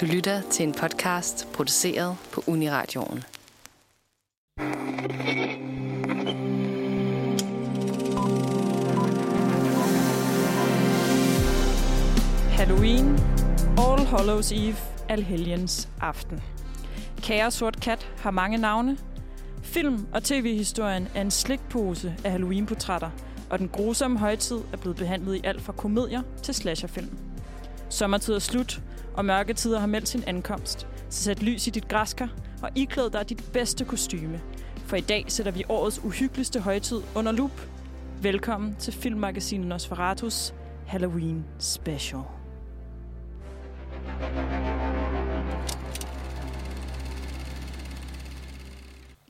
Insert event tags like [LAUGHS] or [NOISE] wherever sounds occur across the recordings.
Du lytter til en podcast produceret på Uniradioen. Halloween, All Hallows Eve, Alhelgens aften. Kære Sort Kat har mange navne. Film- og tv-historien er en slikpose af Halloween-portrætter, og den grusomme højtid er blevet behandlet i alt fra komedier til slasherfilm. Sommertid er slut, og mørketider har meldt sin ankomst. Så sæt lys i dit græskar og iklæd dig dit bedste kostyme. For i dag sætter vi årets uhyggeligste højtid under lup. Velkommen til filmmagasinet Nosferatus Halloween Special.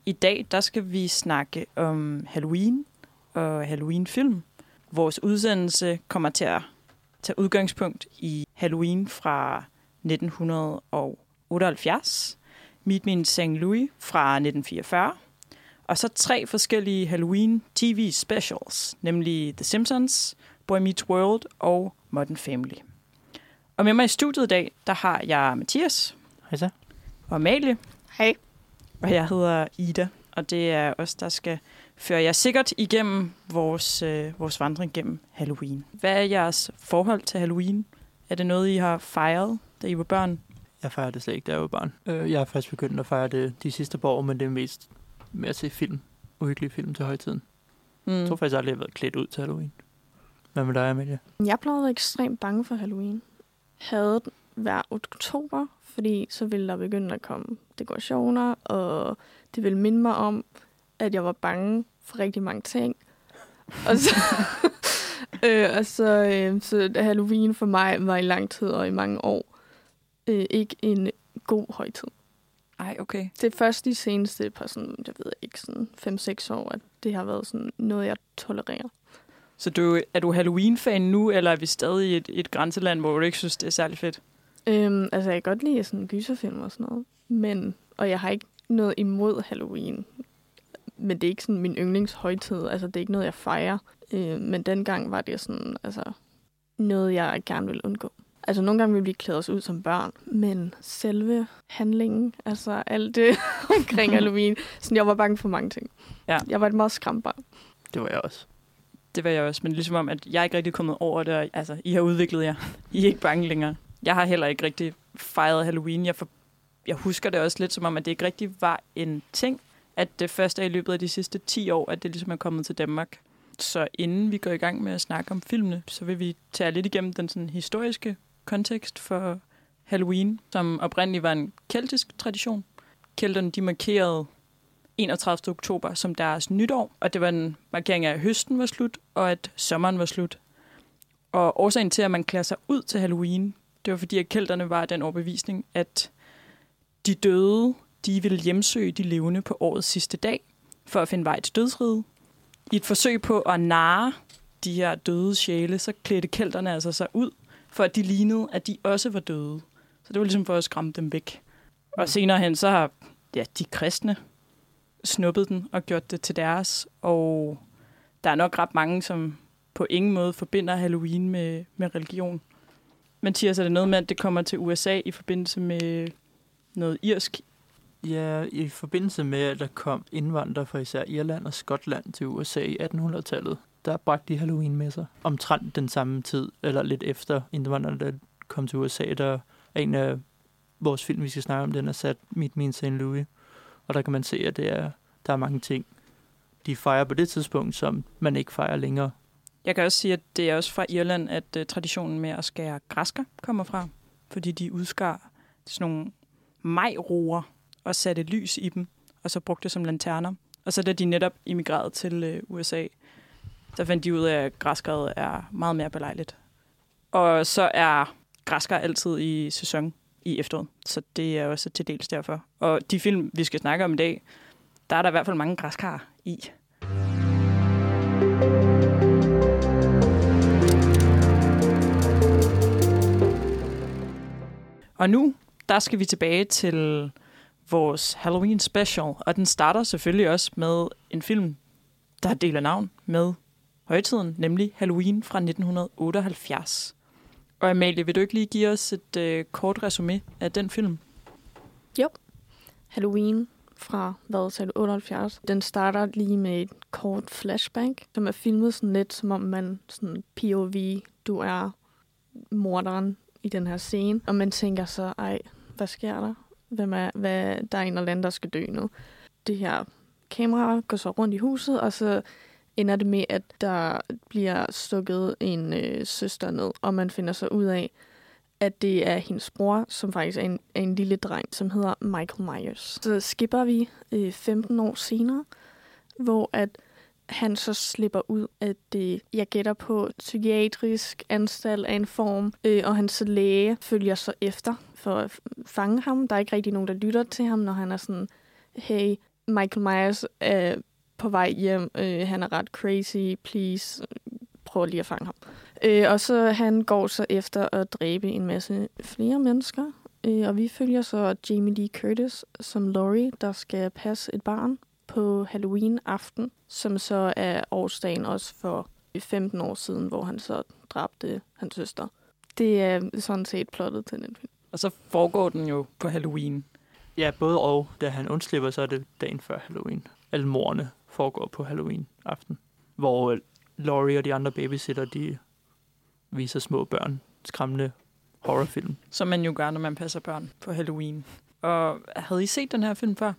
I dag der skal vi snakke om Halloween og Halloween-film. Vores udsendelse kommer til at tage udgangspunkt i Halloween fra 1978, Meet Me in St. Louis fra 1944, og så tre forskellige Halloween TV specials, nemlig The Simpsons, Boy Meets World og Modern Family. Og med mig i studiet i dag, der har jeg Mathias. Hej så. Og Amalie. Hej. Og jeg hedder Ida, og det er os, der skal føre jer sikkert igennem vores, øh, vores vandring gennem Halloween. Hvad er jeres forhold til Halloween? Er det noget, I har fejret, da I var børn? Jeg fejrer det slet ikke, da jeg var barn. Øh, Jeg har først begyndt at fejre det de sidste par år, men det er mest med at se film. Uhyggelige film til højtiden. Mm. Jeg tror faktisk aldrig, jeg har været klædt ud til Halloween. Hvad med dig, Amelie? Jeg plejede at være ekstremt bange for Halloween. Havde den hver oktober, fordi så ville der begynde at komme dekorationer, og det ville minde mig om, at jeg var bange for rigtig mange ting. Og så, [LAUGHS] øh, og så, øh, så Halloween for mig var i lang tid og i mange år øh, ikke en god højtid. Ej, okay. Det er først de seneste par sådan, jeg ved ikke, sådan 5-6 år, at det har været sådan noget, jeg tolererer. Så du, er du Halloween-fan nu, eller er vi stadig i et, et grænseland, hvor du ikke synes, det er særlig fedt? Øhm, altså, jeg kan godt lide sådan gyserfilm og sådan noget. Men, og jeg har ikke noget imod Halloween. Men det er ikke sådan min yndlingshøjtid. Altså, det er ikke noget, jeg fejrer. Øh, men dengang var det sådan, altså, noget, jeg gerne vil undgå. Altså, nogle gange vil vi klæde os ud som børn, men selve handlingen, altså alt det [LAUGHS] omkring [LAUGHS] Halloween, sådan, jeg var bange for mange ting. Ja. Jeg var et meget skræmt barn. Det var jeg også. Det var jeg også, men ligesom om, at jeg er ikke rigtig kommet over det. og, Altså, I har udviklet jer. [LAUGHS] I er ikke bange længere. Jeg har heller ikke rigtig fejret Halloween. Jeg, for, jeg husker det også lidt som om, at det ikke rigtig var en ting, at det første er i løbet af de sidste 10 år, at det ligesom er kommet til Danmark. Så inden vi går i gang med at snakke om filmene, så vil vi tage lidt igennem den sådan historiske kontekst for Halloween, som oprindeligt var en keltisk tradition. Kelterne de markerede 31. oktober som deres nytår, og det var en markering af, at høsten var slut, og at sommeren var slut. Og årsagen til, at man klæder sig ud til Halloween, det var fordi, at kelterne var den overbevisning, at de døde, de ville hjemsøge de levende på årets sidste dag, for at finde vej til dødsriget. I et forsøg på at narre de her døde sjæle, så klædte kelterne altså sig ud, for at de lignede, at de også var døde. Så det var ligesom for at skræmme dem væk. Og senere hen, så har ja, de kristne snuppet den og gjort det til deres. Og der er nok ret mange, som på ingen måde forbinder Halloween med, med religion. Mathias, er det noget med, at det kommer til USA i forbindelse med noget irsk? Ja, i forbindelse med, at der kom indvandrere fra især Irland og Skotland til USA i 1800-tallet, der bragte de Halloween med sig. Omtrent den samme tid, eller lidt efter indvandrerne, der kom til USA, der er en af vores film, vi skal snakke om, den er sat Meet Me in St. Louis. Og der kan man se, at det er, der er mange ting, de fejrer på det tidspunkt, som man ikke fejrer længere. Jeg kan også sige, at det er også fra Irland, at uh, traditionen med at skære græsker kommer fra. Fordi de udskar sådan nogle majroer og satte lys i dem, og så brugte det som lanterner. Og så da de netop immigrerede til øh, USA, så fandt de ud af, at græskeret er meget mere belejligt. Og så er græskar altid i sæson i efteråret, så det er også til dels derfor. Og de film, vi skal snakke om i dag, der er der i hvert fald mange græskar i. Og nu, der skal vi tilbage til vores Halloween special, og den starter selvfølgelig også med en film, der deler navn med højtiden, nemlig Halloween fra 1978. Og Amalie, vil du ikke lige give os et øh, kort resume af den film? Halloween fra, hvad sagde du, 78. Den starter lige med et kort flashback, som er filmet sådan lidt, som om man sådan POV, du er morderen i den her scene. Og man tænker så, ej, hvad sker der? Hvem er, hvad, der er en eller anden, der skal dø nu. Det her kamera går så rundt i huset, og så ender det med, at der bliver stukket en øh, søster ned, og man finder så ud af, at det er hendes bror, som faktisk er en, er en lille dreng, som hedder Michael Myers. Så skipper vi øh, 15 år senere, hvor at han så slipper ud af det, øh, jeg gætter på, psykiatrisk anstalt af en form, øh, og hans læge følger så efter for at fange ham. Der er ikke rigtig nogen, der lytter til ham, når han er sådan, hey, Michael Myers er på vej hjem, øh, han er ret crazy, please, prøv lige at fange ham. Øh, og så han går så efter at dræbe en masse flere mennesker. Øh, og vi følger så Jamie Lee Curtis som Laurie, der skal passe et barn på Halloween aften, som så er årsdagen også for 15 år siden, hvor han så dræbte hans søster. Det er sådan set plottet til den film. Og så foregår den jo på Halloween. Ja, både og. Da han undslipper, så er det dagen før Halloween. Alle morerne foregår på Halloween-aften. Hvor øh, Laurie og de andre babysitter, de viser små børn skræmmende horrorfilm. som man jo gør, når man passer børn på Halloween. Og havde I set den her film før?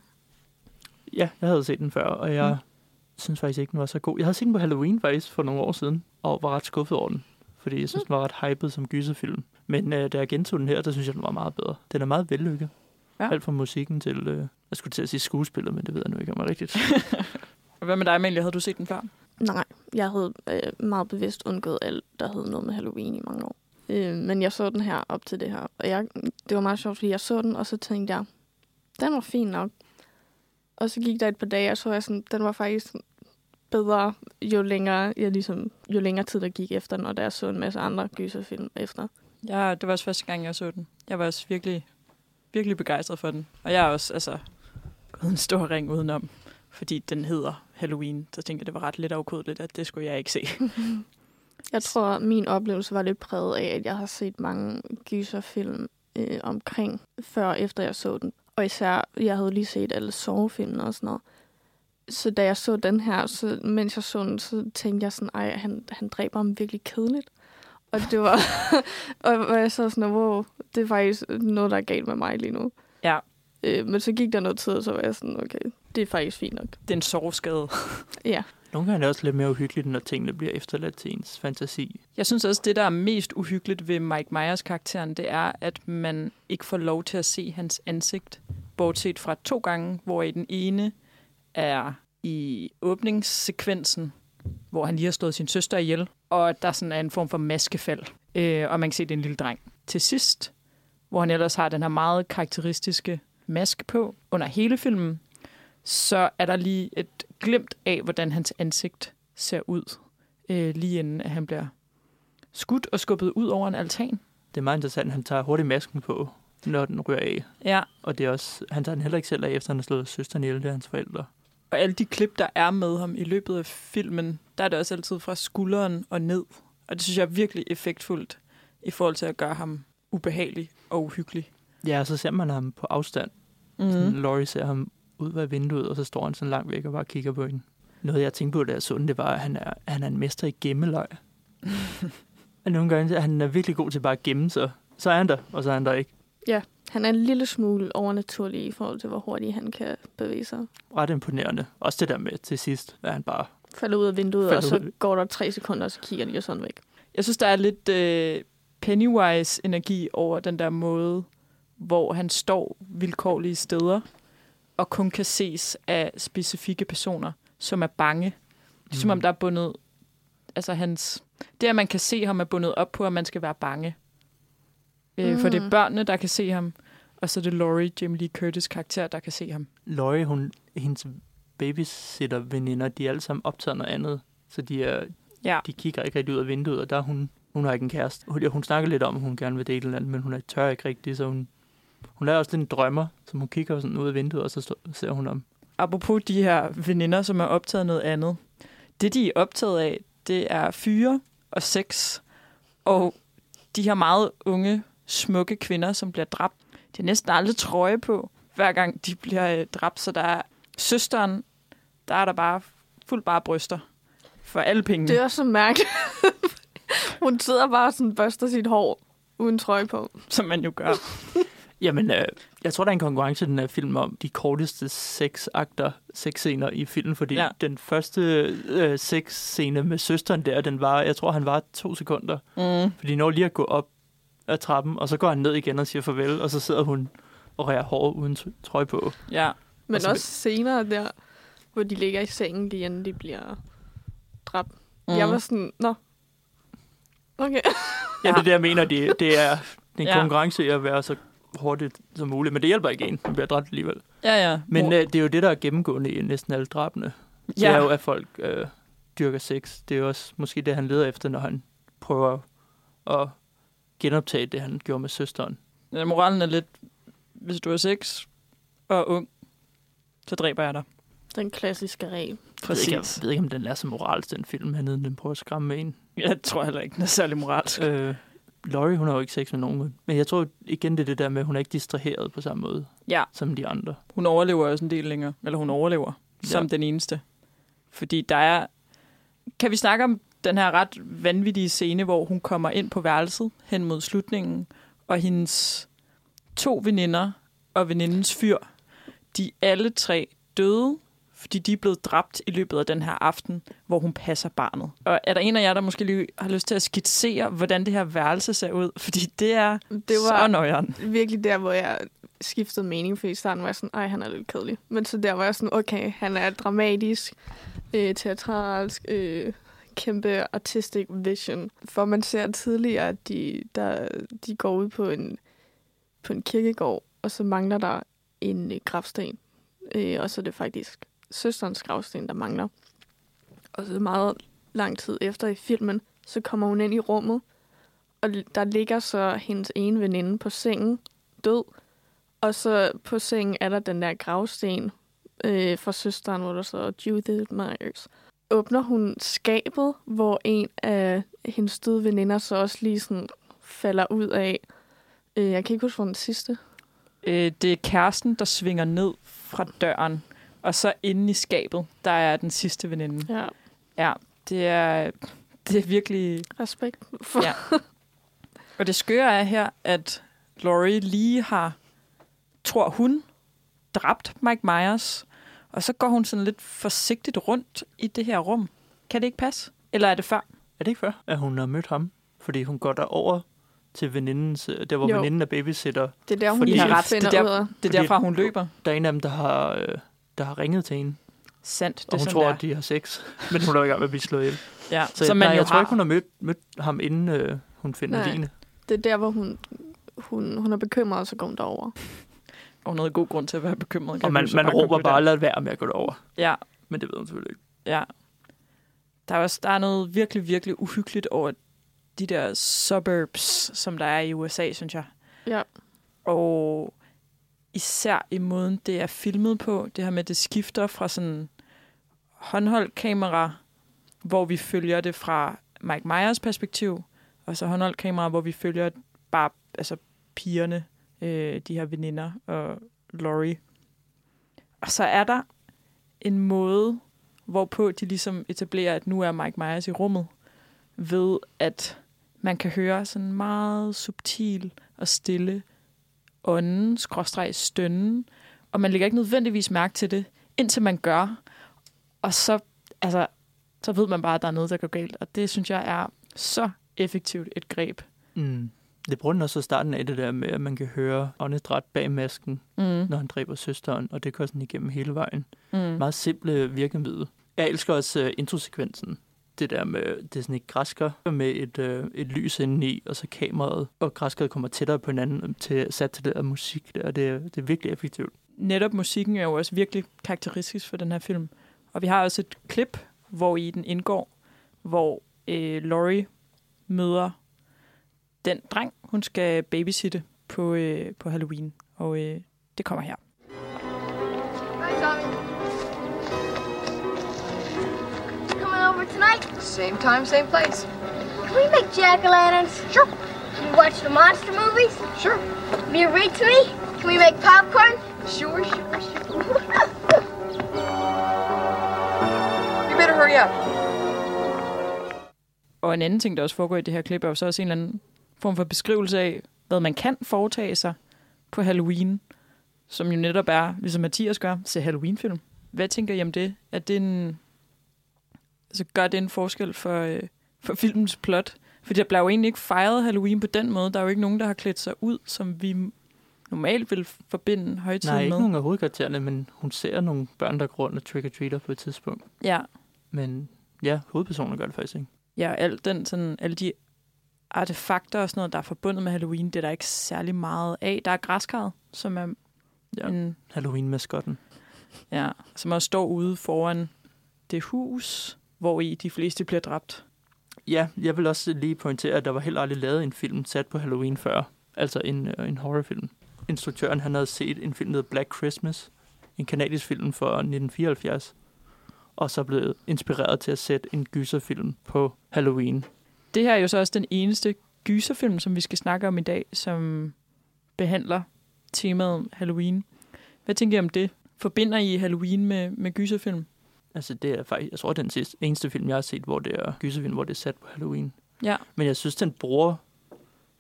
Ja, jeg havde set den før, og jeg Mm. mm. synes faktisk ikke, den var så god. Jeg havde set den på Halloween faktisk for nogle år siden, og var ret skuffet over den. Fordi jeg synes, den var ret hyped som gyserfilm. Men øh, da jeg gentog den her, der synes jeg, den var meget bedre. Den er meget vellykket. Ja. Alt fra musikken til, øh, jeg skulle til at sige skuespillet, men det ved jeg nu ikke om er rigtigt. [LAUGHS] Hvad med dig, Amalie? Havde du set den før? Nej, jeg havde øh, meget bevidst undgået alt, der havde noget med Halloween i mange år. Øh, men jeg så den her op til det her. Og jeg, det var meget sjovt, fordi jeg så den, og så tænkte jeg, den var fin nok. Og så gik der et par dage, og så var jeg sådan, den var faktisk bedre, jo længere, jeg ligesom, jo længere tid der gik efter den, og da jeg så en masse andre gyserfilm efter. Ja, det var også første gang, jeg så den. Jeg var også virkelig, virkelig begejstret for den. Og jeg er også altså, gået en stor ring udenom, fordi den hedder Halloween. Så tænkte jeg, det var ret lidt afkodeligt, at det skulle jeg ikke se. [LAUGHS] Jeg tror, min oplevelse var lidt præget af, at jeg har set mange gyserfilm øh, omkring, før og efter jeg så den. Og især, jeg havde lige set alle sovefilmene og sådan noget. Så da jeg så den her, så, mens jeg så den, så tænkte jeg sådan, ej, han, han dræber ham virkelig kedeligt. Og det var, [LAUGHS] [LAUGHS] og jeg så sådan, wow, det er faktisk noget, der er galt med mig lige nu. Ja. Øh, men så gik der noget tid, og så var jeg sådan, okay, det er faktisk fint nok. Det er en sovskade. Ja, nogle gange er det også lidt mere uhyggeligt, når tingene bliver efterladt til ens fantasi. Jeg synes også, det der er mest uhyggeligt ved Mike Myers karakteren, det er, at man ikke får lov til at se hans ansigt, bortset fra to gange, hvor i den ene er i åbningssekvensen, hvor han lige har slået sin søster ihjel, og der sådan er en form for maskefald, øh, og man kan se, det er en lille dreng. Til sidst, hvor han ellers har den her meget karakteristiske maske på under hele filmen, så er der lige et glimt af, hvordan hans ansigt ser ud, øh, lige inden at han bliver skudt og skubbet ud over en altan. Det er meget interessant, han tager hurtigt masken på, når den rører af. Ja. Og det er også, han tager den heller ikke selv af, efter han har slået søsteren ihjel, det er hans forældre. Og alle de klip, der er med ham i løbet af filmen, der er det også altid fra skulderen og ned. Og det synes jeg er virkelig effektfuldt i forhold til at gøre ham ubehagelig og uhyggelig. Ja, og så ser man ham på afstand. Mm. Sådan, Laurie ser ham ud af vinduet, og så står han sådan langt væk og bare kigger på hende. Noget, jeg tænkte på, da jeg så den, det var, at han er, han er en mester i gemmeløg. [LAUGHS] og nogle gange, han er virkelig god til bare at gemme sig. Så er han der, og så er han der ikke. han er en lille smule overnaturlig i forhold til, hvor hurtigt han kan bevæge sig. Ret imponerende. Også det der med til sidst, at han bare... falder ud af vinduet, og så ud. går der tre sekunder, og så kigger de jo sådan væk. Jeg synes, der er lidt øh, Pennywise-energi over den der måde, hvor han står vilkårlige steder, og kun kan ses af specifikke personer, som er bange. Det er som om, der er bundet... Altså hans... Det, at man kan se ham, er bundet op på, at man skal være bange. Øh, For det er Mm. børnene, der kan se ham, og så er det Laurie, Jamie Lee Curtis karakter, der kan se ham. Laurie, hun, hendes babysitter-veninder, de er alle sammen optaget noget andet. Så de, er, Ja. de kigger ikke rigtig ud af vinduet, og der er hun, hun har ikke en kæreste. Hun, ja, hun snakker lidt om, at hun gerne vil date eller andet, men hun er tør ikke rigtigt, så hun, hun er også lidt en drømmer, så hun kigger sådan ud af vinduet, og så ser hun om. Apropos de her veninder, som er optaget noget andet. Det, de er optaget af, det er fyre og sex. Og de her meget unge, smukke kvinder, som bliver dræbt. De har næsten aldrig trøje på, hver gang de bliver øh, dræbt. Så der er søsteren, der er der bare fuldt bare bryster for alle pengene. Det er også så mærkeligt. [LAUGHS] Hun sidder bare og sådan børster sit hår uden trøje på. som man jo gør. [LAUGHS] Jamen, øh, jeg tror, der er en konkurrence i den her film om de korteste sexakter, sexscener i filmen, fordi Ja. den første øh, sexscene med søsteren der, den var, jeg tror, han var to sekunder. Mm. Fordi når lige at gå op ad trappen, og så går han ned igen og siger farvel, og så sidder hun og rærer hår uden t- trøje på. Ja. Men Og så- også senere der, hvor de ligger i sengen, lige inden de bliver dræbt. Mm. Jeg var sådan, nå. Okay. Ja, det er det, jeg mener, det, det er en ja. konkurrence i at være så hurtigt som muligt. Men det hjælper ikke en, man bliver dræbt alligevel. Ja, ja. Men øh, det er jo det, der er gennemgående i næsten alle drabene. Det ja. er jo, at folk øh, dyrker sex. Det er jo også måske det, han leder efter, når han prøver at genoptage det, han gjorde med søsteren. Ja, moralen er lidt, hvis du er sex og ung, så dræber jeg dig. Den klassiske regel. Jeg ved, ikke, jeg ved ikke, om den er så moralsk, den film, han den prøver at skræmme med en. Jeg tror heller ikke, den er særlig moralsk. Øh, Laurie, hun har jo ikke sex med nogen. Men jeg tror igen, det er det der med, at hun er ikke distraheret på samme måde Ja, som de andre. hun overlever også en del længere. Eller hun overlever som Ja. den eneste. Fordi der er... Kan vi snakke om den her ret vanvittige scene, hvor hun kommer ind på værelset hen mod slutningen, og hendes to veninder og venindens fyr, de alle tre døde, fordi de er blevet dræbt i løbet af den her aften, hvor hun passer barnet. Og er der en af jer, der måske lige har lyst til at skitsere, hvordan det her værelse ser ud? Fordi det er Det var så nøjeren. virkelig der, hvor jeg skiftede mening, for i starten var jeg sådan, ej, han er lidt kedelig. Men så der var jeg sådan, okay, han er dramatisk, øh, teatralsk, øh, kæmpe artistic vision. For man ser tidligere, at de, der, de går ud på en, på en kirkegård, og så mangler der en øh, gravsten. Øh, og så er det faktisk søsterens gravsten, der mangler. Og så meget lang tid efter i filmen, så kommer hun ind i rummet, og der ligger så hendes ene veninde på sengen, død. Og så på sengen er der den der gravsten øh, fra søsteren, hvor der så Judith Myers. Åbner hun skabet, hvor en af hendes døde veninder så også lige sådan falder ud af. Øh, jeg kan ikke huske, hvor den sidste. Øh, det er kæresten, der svinger ned fra døren, og så inde i skabet, der er den sidste veninde. Ja, Ja, det er, det er virkelig... respekt for. Ja. Og det skøre er her, at Laurie lige har, tror hun, dræbt Mike Myers, og så går hun sådan lidt forsigtigt rundt i det her rum. Kan det ikke passe? Eller er det før? Er det ikke før, at hun har mødt ham? Fordi hun går derover til venindens, der hvor Jo. veninden er babysitter. Det er der, hun Fordi- har ret. finder Det er ud af. Det er derfra, hun løber. Der er en af dem, der har, øh, der har ringet til hende, Sandt, det og hun sådan, tror, der. at de har sex. [LAUGHS] Men hun er i gang med at blive slået ihjel. Ja, Så, nej, man jo jeg tror har. ikke, hun har mødt, mødt ham, inden øh, hun finder Nej. Line. Det er der, hvor hun, hun, hun er bekymret, og så går hun derover. Og noget god grund til at være bekymret. kan Og man, så man bare råber bare, lad være med at gå derover. Ja, Men det ved hun selvfølgelig ikke. Ja. Der er også der er noget virkelig, virkelig uhyggeligt over de der suburbs, som der er i USA, synes jeg. Ja. Og især i måden, det er filmet på, det her med, det skifter fra sådan håndholdt kamera, hvor vi følger det fra Mike Myers perspektiv, og så håndholdt kamera, hvor vi følger bare altså pigerne, øh, de her veninder og Laurie. Og så er der en måde, hvorpå de ligesom etablerer, at nu er Mike Myers i rummet, ved at man kan høre sådan meget subtil og stille ånden, skråstreg stønnen, og man lægger ikke nødvendigvis mærke til det, indtil man gør. Og så, altså, så ved man bare, at der er noget, der går galt. Og det synes jeg er så effektivt et greb. Mm. Det bruger den også i starten af det der med, at man kan høre åndedræt bag masken, Mm. når han dræber søsteren, og det går sådan igennem hele vejen. Mm. Meget simple virkemiddel. Jeg elsker også uh, introsekvensen. Det der med, det er sådan et græsker med et, øh, et lys indeni, og så kameraet, og græskeret kommer tættere på hinanden øh, til, sat til det der musik der. Det, det er virkelig effektivt. netop musikken er jo også virkelig karakteristisk for den her film. Og vi har også et klip, hvor i den indgår, hvor øh, Laurie møder den dreng, hun skal babysitte på, øh, på Halloween. Og øh, det kommer her. Tonight? Same time, same place. Can we make jack-o'-lanterns? Sure. You watch the monster movies? Sure. Will you read to me? Can we make popcorn? Sure, sure, sure. [LAUGHS] you better hurry up. Og en anden ting, der også foregår i det her klip, er jo så også en eller anden form for beskrivelse af, hvad man kan foretage sig på Halloween, som jo netop er, ligesom Mathias gør, se Halloween-film. Hvad tænker I om det? Er det en... Altså, gør det en forskel for, øh, for filmens plot? For der bliver jo egentlig ikke fejret Halloween på den måde. Der er jo ikke nogen, der har klædt sig ud, som vi normalt vil forbinde højtiden Nej, ikke med. nogen af hovedkaraktererne, men hun ser nogle børn, der går rundt og trick-or-treater på et tidspunkt. Ja, Men ja, hovedpersonen gør det faktisk ikke. ja alt den, sådan, alle de artefakter og sådan noget, der er forbundet med Halloween, det er der ikke særlig meget af. Der er græskarret, som er ja. en, Halloween-maskotten. ja, som også står ude foran det hus, hvor i de fleste bliver dræbt. Ja, jeg vil også lige pointere, at der var heller aldrig lavet en film sat på Halloween før. Altså en, øh, en horrorfilm. Instruktøren han havde set en film, der Black Christmas. En kanadisk film fra 1974. Og så blev inspireret til at sætte en gyserfilm på Halloween. Det her er jo så også den eneste gyserfilm, som vi skal snakke om i dag, som behandler temaet Halloween. Hvad tænker I om det? Forbinder I Halloween med, med gyserfilm? Altså det er faktisk, jeg tror, det er den sidste, eneste film, jeg har set, hvor det er gyserfilm, hvor det er sat på Halloween. Ja. Men jeg synes, den bruger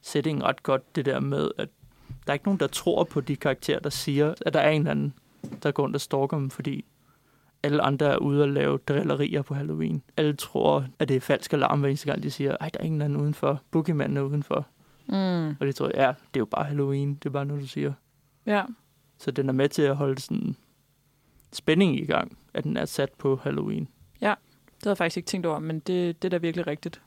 settingen ret godt, det der med, at der er ikke nogen, der tror på de karakterer, der siger, at der er en eller anden, der går rundt og stalker dem, fordi alle andre er ude og lave drillerier på Halloween. Alle tror, at det er falsk alarm, hver eneste gang de siger, ej, der er ingen anden udenfor. Boogeyman er udenfor. Mm. Og det tror jeg, ja, det er jo bare Halloween. Det er bare noget, du siger. Ja. Så den er med til at holde sådan spænding i gang, at den er sat på Halloween. Det havde jeg faktisk ikke tænkt over, men det, det er da virkelig rigtigt.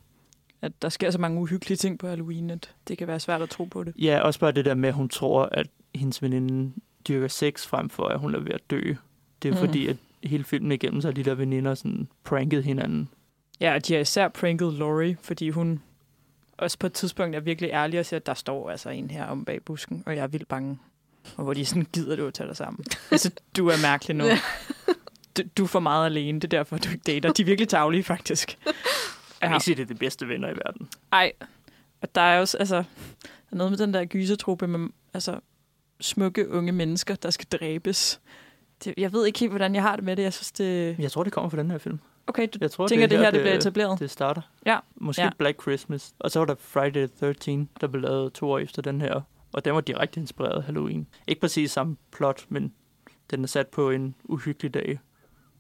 At der sker så mange uhyggelige ting på Halloween, at det kan være svært at tro på det. Ja, også bare det der med, at hun tror, at hendes veninde dyrker sex frem for, at hun er ved at dø. Det er Mm. mm. fordi, at hele filmen igennem, så har de der veninder sådan pranket hinanden. Ja, og de har især pranket Laurie, fordi hun også på et tidspunkt er virkelig ærlig og siger, at der står altså en her om bag busken, og jeg er vildt bange. Og hvor de sådan, gider du at tage dig sammen? altså, du er mærkelig nu. Du, du er for meget alene, det er derfor, du ikke dater. De er virkelig tavlige, faktisk. Jeg Ja. kan ikke sige, det er de bedste venner i verden. Ej, og der er også, altså, der er noget med den der gysertruppe med, altså, smukke unge mennesker, der skal dræbes. Det, jeg ved ikke helt, hvordan jeg har det med det. Jeg synes, det... Jeg tror, det kommer fra den her film. Okay, du Jeg tror, tænker, det, er det her det bliver etableret? det starter. Ja. Måske Ja. ja. Black Christmas. Og så var der Friday the 13, der blev lavet to år efter den her. Og den var direkte inspireret af Halloween. Ikke præcis samme plot, men den er sat på en uhyggelig dag.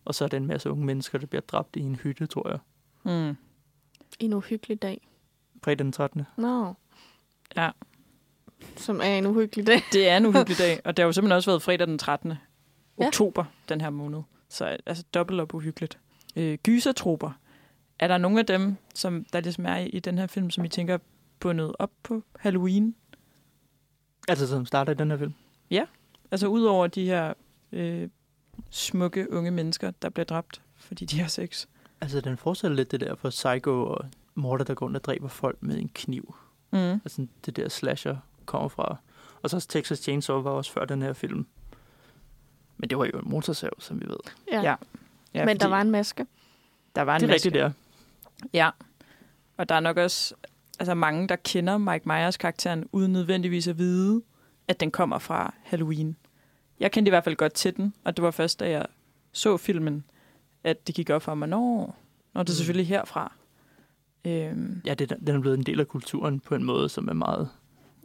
Og så er der en masse unge mennesker, der bliver dræbt i en hytte, tror jeg. Mm. En uhyggelig dag. Fredag den 13. Nå. Ja. Som er en uhyggelig dag. Det er en uhyggelig [LAUGHS] dag, og det har jo simpelthen også været fredag den 13. Ja. oktober den her måned. Så altså dobbelt op uhyggeligt. Øh, gysertrupper. Er der nogle af dem, som der ligesom er i, i den her film, som I tænker er bundet op på Halloween? Altså, som starter i den her film. Altså udover de her øh, smukke unge mennesker, der bliver dræbt, fordi de har sex. Altså, den fortsætter lidt det der for Psycho og morder, der går rundt og dræber folk med en kniv. Mm. Altså, det der slasher kommer fra. Og så Texas Chainsaw var også før den her film. Men det var jo en motorsav, som vi ved. Ja. Ja. Ja, Men der var en maske. der var en det er maske. rigtigt, der. Ja, og der er nok også altså mange, der kender Mike Myers karakteren, uden nødvendigvis at vide, at den kommer fra Halloween. Jeg kendte i hvert fald godt til den, og det var først, da jeg så filmen, at det gik op for mig, nå, nå det er Mm. selvfølgelig herfra. Øhm, Ja, det, den er blevet en del af kulturen på en måde, som er meget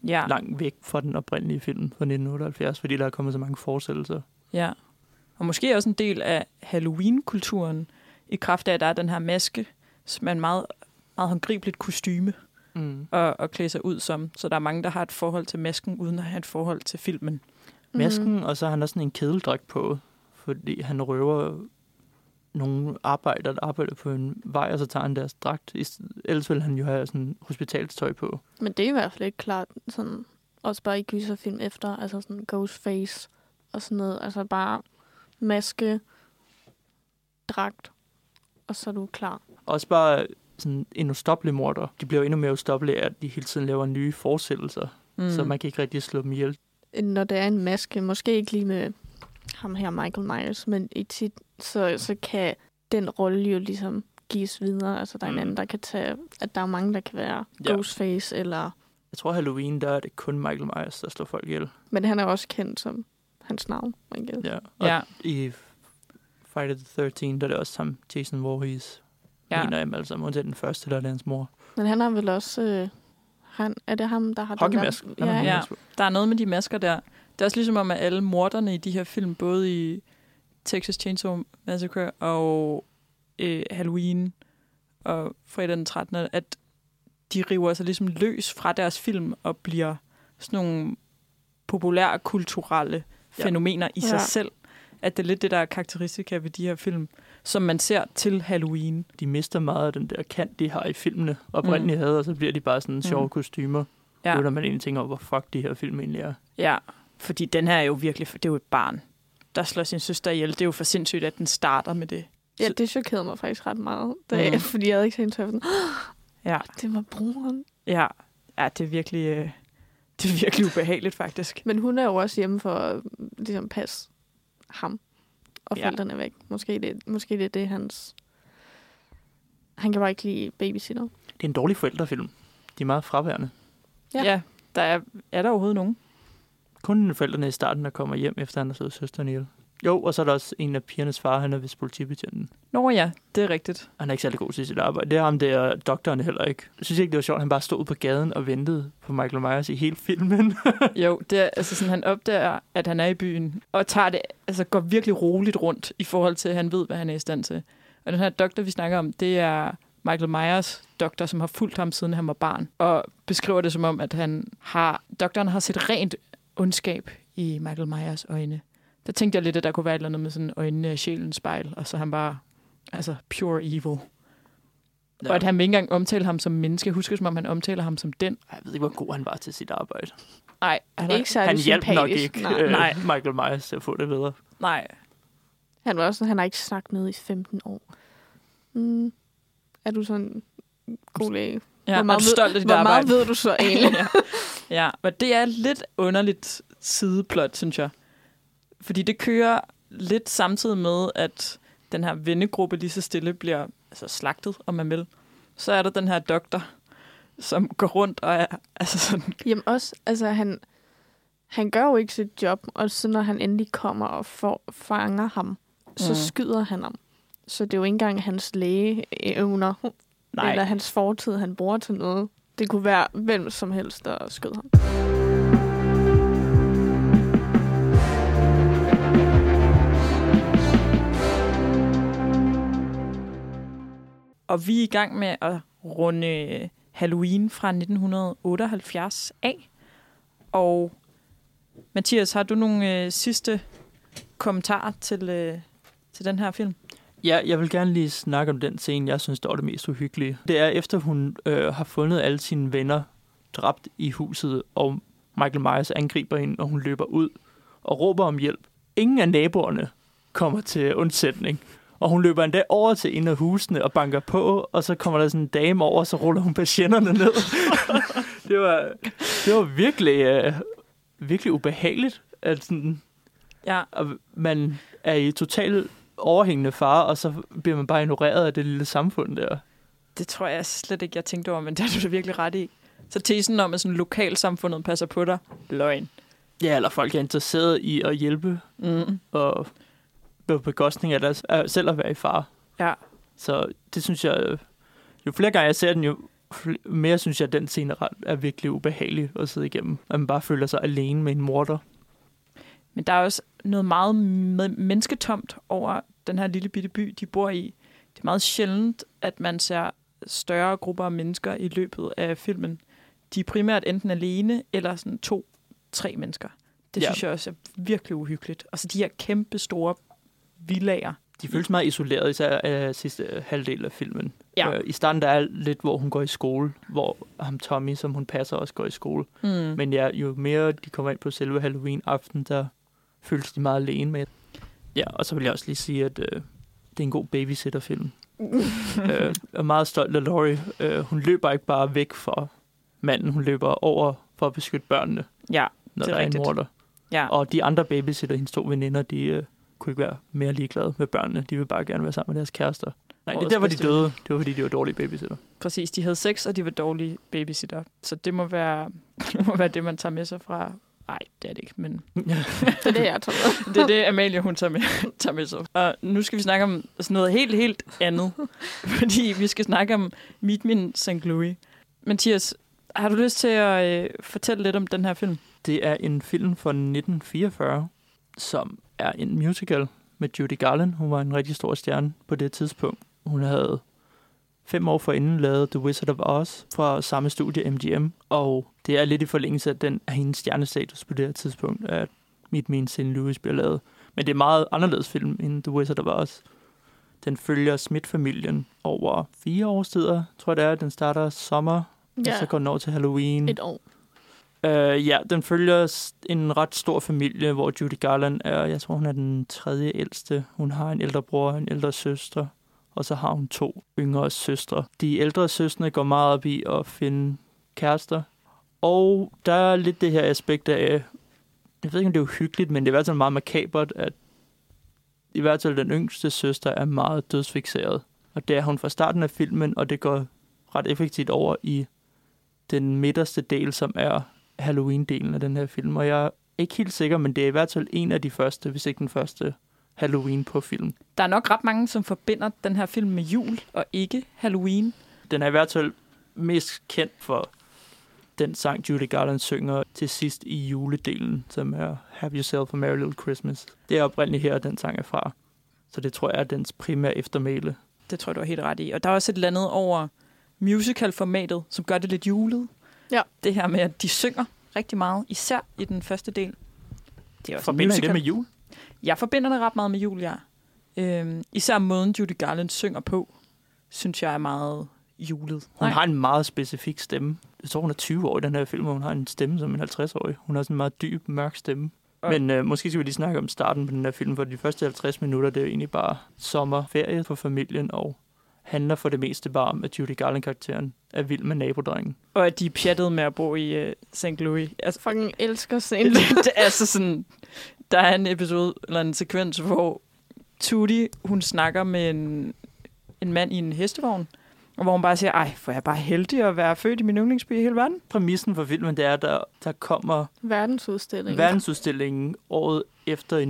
ja, langt væk fra den oprindelige film fra 1978, fordi der er kommet så mange fortsættelser. ja. Og måske også en del af Halloween-kulturen, i kraft af, at der er den her maske, som er en meget, meget håndgribeligt kostyme Mm. at, at klæde sig ud som. Så der er mange, der har et forhold til masken, uden at have et forhold til filmen. Masken, Mhm. mm. og så har han også sådan en kedeldragt på, fordi han røver nogle arbejdere, der arbejder på en vej, og så tager han deres dragt. Ellers vil han jo have sådan hospitalstøj på. Men det er i hvert fald ikke klart sådan, også bare i gyserfilm efter, altså sådan Ghostface og sådan noget, altså bare maske, dragt, og så er du klar. Også bare sådan en ustoppelig morder. De bliver jo endnu mere ustoppelige, af, at de hele tiden laver nye fortsættelser, mm. så man kan ikke rigtig slå dem ihjel. Når det er en maske, måske ikke lige med ham her Michael Myers, men i tit, så, så kan den rolle jo ligesom gives videre. Altså der er en Mm. anden, der kan tage, at der er mange, der kan være Ja. Ghostface, eller Jeg tror, Halloween, der er det kun Michael Myers, der slår folk ihjel. Men han er også kendt som hans navn, guess. Ja. Og Ja. i Friday the 13, der er det også ham, Jason Voorhees. Ja. Ja. En af dem alle sammen, undtagen den første, der er hans mor. Men han har vel også... Øh, han, er det ham, der har den Hockeymask. der... Han har Ja, Ja. Der er noget med de masker der. Det er også ligesom om, at alle morderne i de her film, både i Texas Chainsaw Massacre og øh, Halloween og fredag den 13., at de river sig ligesom løs fra deres film og bliver sådan nogle populære kulturelle Ja. fænomener i sig Ja. selv. At det er lidt det, der er karakteristika ved de her film, som man ser til Halloween. De mister meget af den der kant, de har i filmene oprindeligt mm. havde, og så bliver de bare sådan sjove Mm. kostymer. Ja. Uden at man egentlig tænker over, hvor fuck de her film egentlig er. Ja, fordi den her er jo virkelig, det er jo et barn, der slår sin søster ihjel. Det er jo for sindssygt, at den starter med det. ja, det chokerede mig faktisk ret meget. Da, Mm. Fordi jeg havde ikke set sådan, Ja, det var broren. ja, ja det er virkelig, øh, det er virkelig ubehageligt faktisk. Men hun er jo også hjemme for at ligesom, passe ham og Ja. forældrene er væk. Måske det, måske det er det, hans... Han kan bare ikke lide babysitter. Det er en dårlig forældrefilm. De er meget fraværende. Ja. Ja, ja der er, er der overhovedet nogen? Kun forældrene i starten, der kommer hjem, efter han har slået søsteren ihjel. Jo, og så er der også en af pigernes far, han er vist politibetjenten. Nå ja, det er rigtigt. Han er ikke særlig god til sit arbejde. Det er ham der, doktoren heller ikke. Jeg synes ikke, det var sjovt, han bare stod ude på gaden og ventede på Michael Myers i hele filmen. [LAUGHS] Jo, det er, altså sådan, han opdager, at han er i byen, og tager det, altså går virkelig roligt rundt i forhold til, at han ved, hvad han er i stand til. Og den her doktor, vi snakker om, det er Michael Myers doktor, som har fulgt ham, siden han var barn, og beskriver det som om, at han har, doktoren har set rent ondskab i Michael Myers øjne. Der tænkte jeg lidt, at der kunne være et eller andet med sådan øjnene af sjælens spejl, og så er han bare, altså pure evil. Ja. Og at han ikke engang omtale ham som menneske. Jeg husker, som om han omtaler ham som den. Jeg ved ikke, hvor god han var til sit arbejde. Nej, han er, Ikke særlig Han hjalp nok ikke Nej. øh, Nej. Michael Myers til at få det bedre. nej, Han var også sådan, han har ikke snakket med i 15 år. Mm. Er du sådan en god læge? ja, hvor er meget, du stolt af dit hvor arbejde? meget ved du så egentlig? [LAUGHS] ja. ja, og det er lidt underligt sideplot, synes jeg. Fordi det kører lidt samtidig med, at den her vennegruppe lige så stille bliver altså, slagtet, om man vil. Så er der den her doktor, som går rundt og er altså sådan... Jamen også, altså han, han gør jo ikke sit job, og så når han endelig kommer og får, fanger ham, så Mm. skyder han ham. Så det er jo ikke engang hans lægeevner, Nej, eller hans fortid, han bruger til noget. Det kunne være hvem som helst, der skød ham. Og vi er i gang med at runde Halloween fra 1978 af. Og Mathias, har du nogle øh, sidste kommentarer til, øh, til den her film? Ja, jeg vil gerne lige snakke om den scene, jeg synes, der var det mest uhyggelige. Det er efter hun øh, har fundet alle sine venner dræbt i huset, og Michael Myers angriber hende, og hun løber ud og råber om hjælp. Ingen af naboerne kommer til undsætning. Og hun løber endda over til en af husene og banker på, og så kommer der sådan en dame over, og så ruller hun patienterne ned. [LAUGHS] det, var, det var virkelig, øh, virkelig ubehageligt, at sådan, Ja, og man er i total overhængende fare, og så bliver man bare ignoreret af det lille samfund der. det tror jeg slet ikke, jeg tænkte over, men det har du da virkelig ret i. Så tesen om, at sådan lokalsamfundet passer på dig, løgn. Ja, eller folk er interesseret i at hjælpe, Mm. og på bekostning af deres, af selv at være i fare. Ja, Så det synes jeg, jo flere gange jeg ser den, jo mere synes jeg, at den scene er, virkelig ubehagelig at sidde igennem. At man bare føler sig alene med en morder. men der er også noget meget me- mennesketomt over den her lille bitte by, de bor i. Det er meget sjældent, at man ser større grupper af mennesker i løbet af filmen. De er primært enten alene, eller sådan to, tre mennesker. Det Ja. synes jeg også er virkelig uhyggeligt. Og så de her kæmpe store villager. De føles meget isoleret, især af sidste halvdel af filmen. Ja. Øh, I starten der er lidt, hvor hun går i skole, hvor ham Tommy, som hun passer, også går i skole. Mm. Men ja, jo mere de kommer ind på selve Halloween-aften, der føles de meget alene med. Ja, og så vil jeg også lige sige, at øh, det er en god babysitter-film. [LAUGHS] øh, er meget stolt af Laurie. Øh, hun løber ikke bare væk fra manden, hun løber over for at beskytte børnene, Ja, når Det er der er rigtigt. en morder. ja. Og de andre babysitter, hendes to veninder, de øh, kunne ikke være mere ligeglade med børnene. De vil bare gerne være sammen med deres kærester. Nej, det er der, hvor de døde. Det var, fordi de var dårlige babysitter. Præcis, de havde sex, og de var dårlige babysitter. Så det må være [LAUGHS] det, må være det man tager med sig fra... Nej, det er det ikke, men [LAUGHS] Det er det, jeg tror. [LAUGHS] det er det, Amalie hun tager med, tager med sig. Og nu skal vi snakke om sådan noget helt, helt andet. Fordi vi skal snakke om Meet Me in St. Louis. Mathias, har du lyst til at øh, fortælle lidt om den her film? Det er en film fra 1944, som er en musical med Judy Garland. Hun var en rigtig stor stjerne på det tidspunkt. Hun havde fem år forinden lavet The Wizard of Oz fra samme studie, MGM. Og det er lidt i forlængelse af den af hendes stjernestatus på det her tidspunkt, at Meet Me in St. Louis bliver lavet. Men det er en meget anderledes film end The Wizard of Oz. Den følger Smith-familien over fire årstider, tror jeg det er. Den starter sommer, ja. og så går den over til Halloween. Et år. Uh, ja, den følger en ret stor familie, hvor Judy Garland er, jeg tror hun er den tredje ældste. Hun har en ældre bror og en ældre søster, og så har hun to yngre søstre. De ældre søstre går meget op i at finde kærester, og der er lidt det her aspekt af, jeg ved ikke om det er uhyggeligt, men det er i hvert fald meget makabert, at i hvert fald den yngste søster er meget dødsfixeret. Og det er hun fra starten af filmen, og det går ret effektivt over i den midterste del, som er Halloween-delen af den her film. Og jeg er ikke helt sikker, men det er i hvert fald en af de første, hvis ikke den første Halloween på film. Der er nok ret mange, som forbinder den her film med jul og ikke Halloween. Den er i hvert fald mest kendt for den sang, Judy Garland synger til sidst i juledelen, som er Have Yourself a Merry Little Christmas. Det er oprindeligt her, den sang er fra. Så det tror jeg er dens primære eftermæle. Det tror jeg, du har helt ret i. Og der er også et eller andet over musical-formatet, som gør det lidt julet. Ja. Det her med, at de synger rigtig meget, især i den første del. Det er også Forbinder I det med jul? Jeg forbinder det ret meget med jul, ja. Øhm, især måden, Judy Garland synger på, synes jeg er meget julet. Hun har en meget specifik stemme. Jeg tror, hun er 20 år i den her film, og hun har en stemme som en 50-årig. Hun har sådan en meget dyb, mørk stemme. Men øh, måske skal vi lige snakke om starten på den her film, for de første 50 minutter, det er jo egentlig bare sommerferie for familien, og handler for det meste bare om, at Judy Garland-karakteren er vild med nabodrengen. Og at de er pjattede med at bo i uh, St. Louis. Altså, Fucking elsker [LAUGHS] det er altså sådan, der er en episode, eller en sekvens, hvor Tudy, hun snakker med en, en mand i en hestevogn, og hvor hun bare siger, ej, for jeg er bare heldig at være født i min yndlingsby i hele verden. Præmissen for filmen, det er, at der, der kommer Verdensudstilling. verdensudstillingen året efter i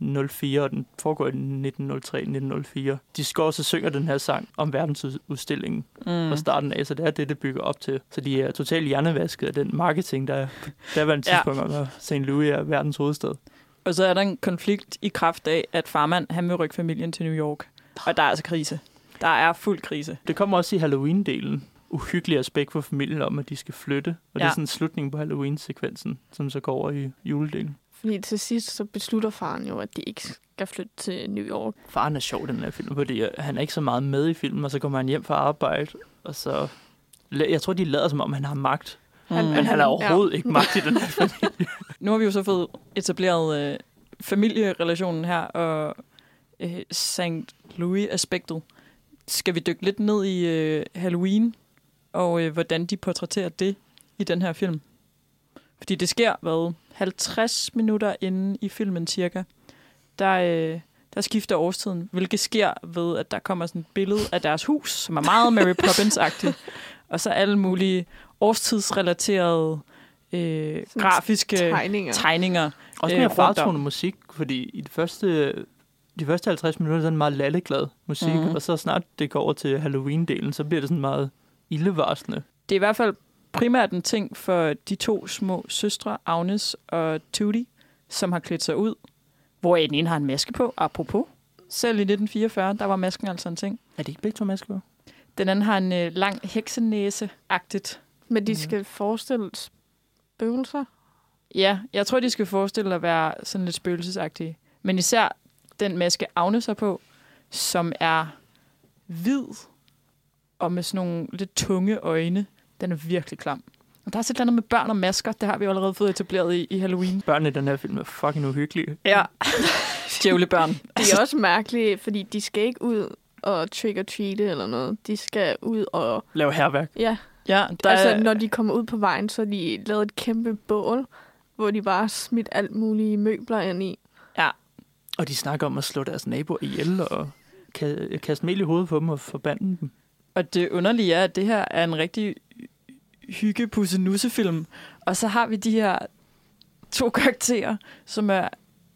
1904, og den foregår i 1903-1904. De skal også synge den her sang om verdensudstillingen Mm. fra starten af, så det er det, det bygger op til. Så de er totalt hjernevasket af den marketing, der er på daværende Ja. tidspunkt, om at St. Louis er verdens hovedstad. Og så er der en konflikt i kraft af, at farmand, han vil rykke familien til New York. Og der er altså krise. Der er fuld krise. Det kommer også i Halloween-delen. Uhyggelig aspekt for familien om, at de skal flytte. Og ja. det Ja. er sådan slutningen på Halloween-sekvensen, som så går over i juledelen. Fordi til sidst så beslutter faren jo, at de ikke skal flytte til New York. Faren er sjov den her film, fordi øh, han er ikke så meget med i filmen, og så kommer han hjem fra arbejde, og så... Jeg tror, de lader som om, han har magt. Han- Men han har overhovedet ja. ikke magt i den her [LAUGHS] film. Nu har vi jo så fået etableret øh, familierelationen her, og øh, St. Louis-aspektet. Skal vi dykke lidt ned i øh, Halloween, og øh, hvordan de portrætterer det i den her film? Fordi det sker, hvad, 50 minutter inden i filmen cirka, der, øh, der skifter årstiden, hvilket sker ved, at der kommer sådan et billede af deres hus, som er meget Mary [LAUGHS] Poppins-agtigt, og så alle mulige årstidsrelaterede øh, Sådan grafiske Tegninger. tegninger. Også Øh, mere om. fartone musik, fordi i de første, de første 50 minutter, er det meget lalleglad musik, Mhm. mm-hmm. og så snart det går over til Halloween-delen, så bliver det sådan meget ildevarslende. Det er i hvert fald primært en ting for de to små søstre, Agnes og Tudy, som har klædt sig ud, hvor den ene har en maske på, apropos. Selv i 1944, der var masken altså en ting. Er det ikke begge to masker på? Den anden har en øh, lang heksenæse-agtigt. Men de Mhm. skal forestille spøgelser. Ja, jeg tror, de skal forestille at være sådan lidt spøgelsesagtige. Men især den maske, Agnes har på, som er hvid og med sådan nogle lidt tunge øjne. Den er virkelig klam. Og der er også et eller andet med børn og masker. Det har vi jo allerede fået etableret i, i Halloween. Børnene i den her film er fucking uhyggelige. Ja. [LAUGHS] Djævlebørn. Det er også mærkeligt, fordi de skal ikke ud og trick-or-treate eller noget. De skal ud og... Lav herværk. Ja, Ja, der altså er, når de kommer ud på vejen, så har de lavet et kæmpe bål, hvor de bare smidt alt mulige møbler ind i. Og de snakker om at slå deres naboer ihjel, og ka- kaste mel i hovedet på dem og forbande dem. Og det underlige er, at det her er en rigtig hygge nussefilm Og så har vi de her to [LAUGHS] karakterer, som er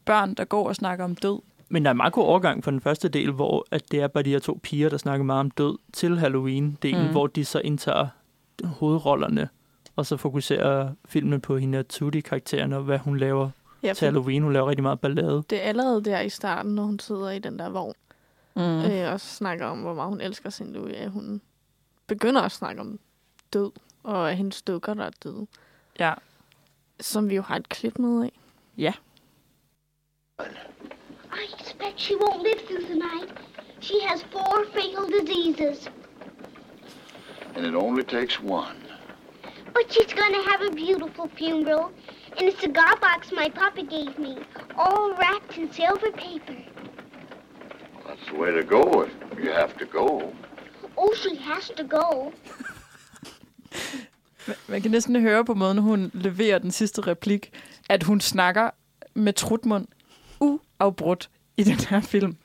børn, der går og snakker om død. Men der er en meget god overgang fra den første del, hvor at det er bare de her to piger, der snakker meget om død, til Halloween-delen, Mm. hvor de så indtager hovedrollerne, og så fokuserer filmen på hende og Tudy-karakteren, og hvad hun laver Ja, til Halloween. Hun laver rigtig meget ballade. det er allerede der i starten, når hun sidder i den der vogn, Mm. mm. øh, og snakker om, hvor meget hun elsker sin Louis, at hun begynder at snakke om død, og at hendes dukker, der er døde, Ja. som vi jo har et klip med af. I expect she won't live through the night. She has four fatal diseases. And it only takes one. But she's gonna have a beautiful funeral in a cigar box my papa gave me, all wrapped in silver paper. That's the way to go if you have to go. Oh, she has to go. [LAUGHS] Man kan næsten høre på måden, hun leverer den sidste replik, at hun snakker med trutmund uafbrudt i den her film.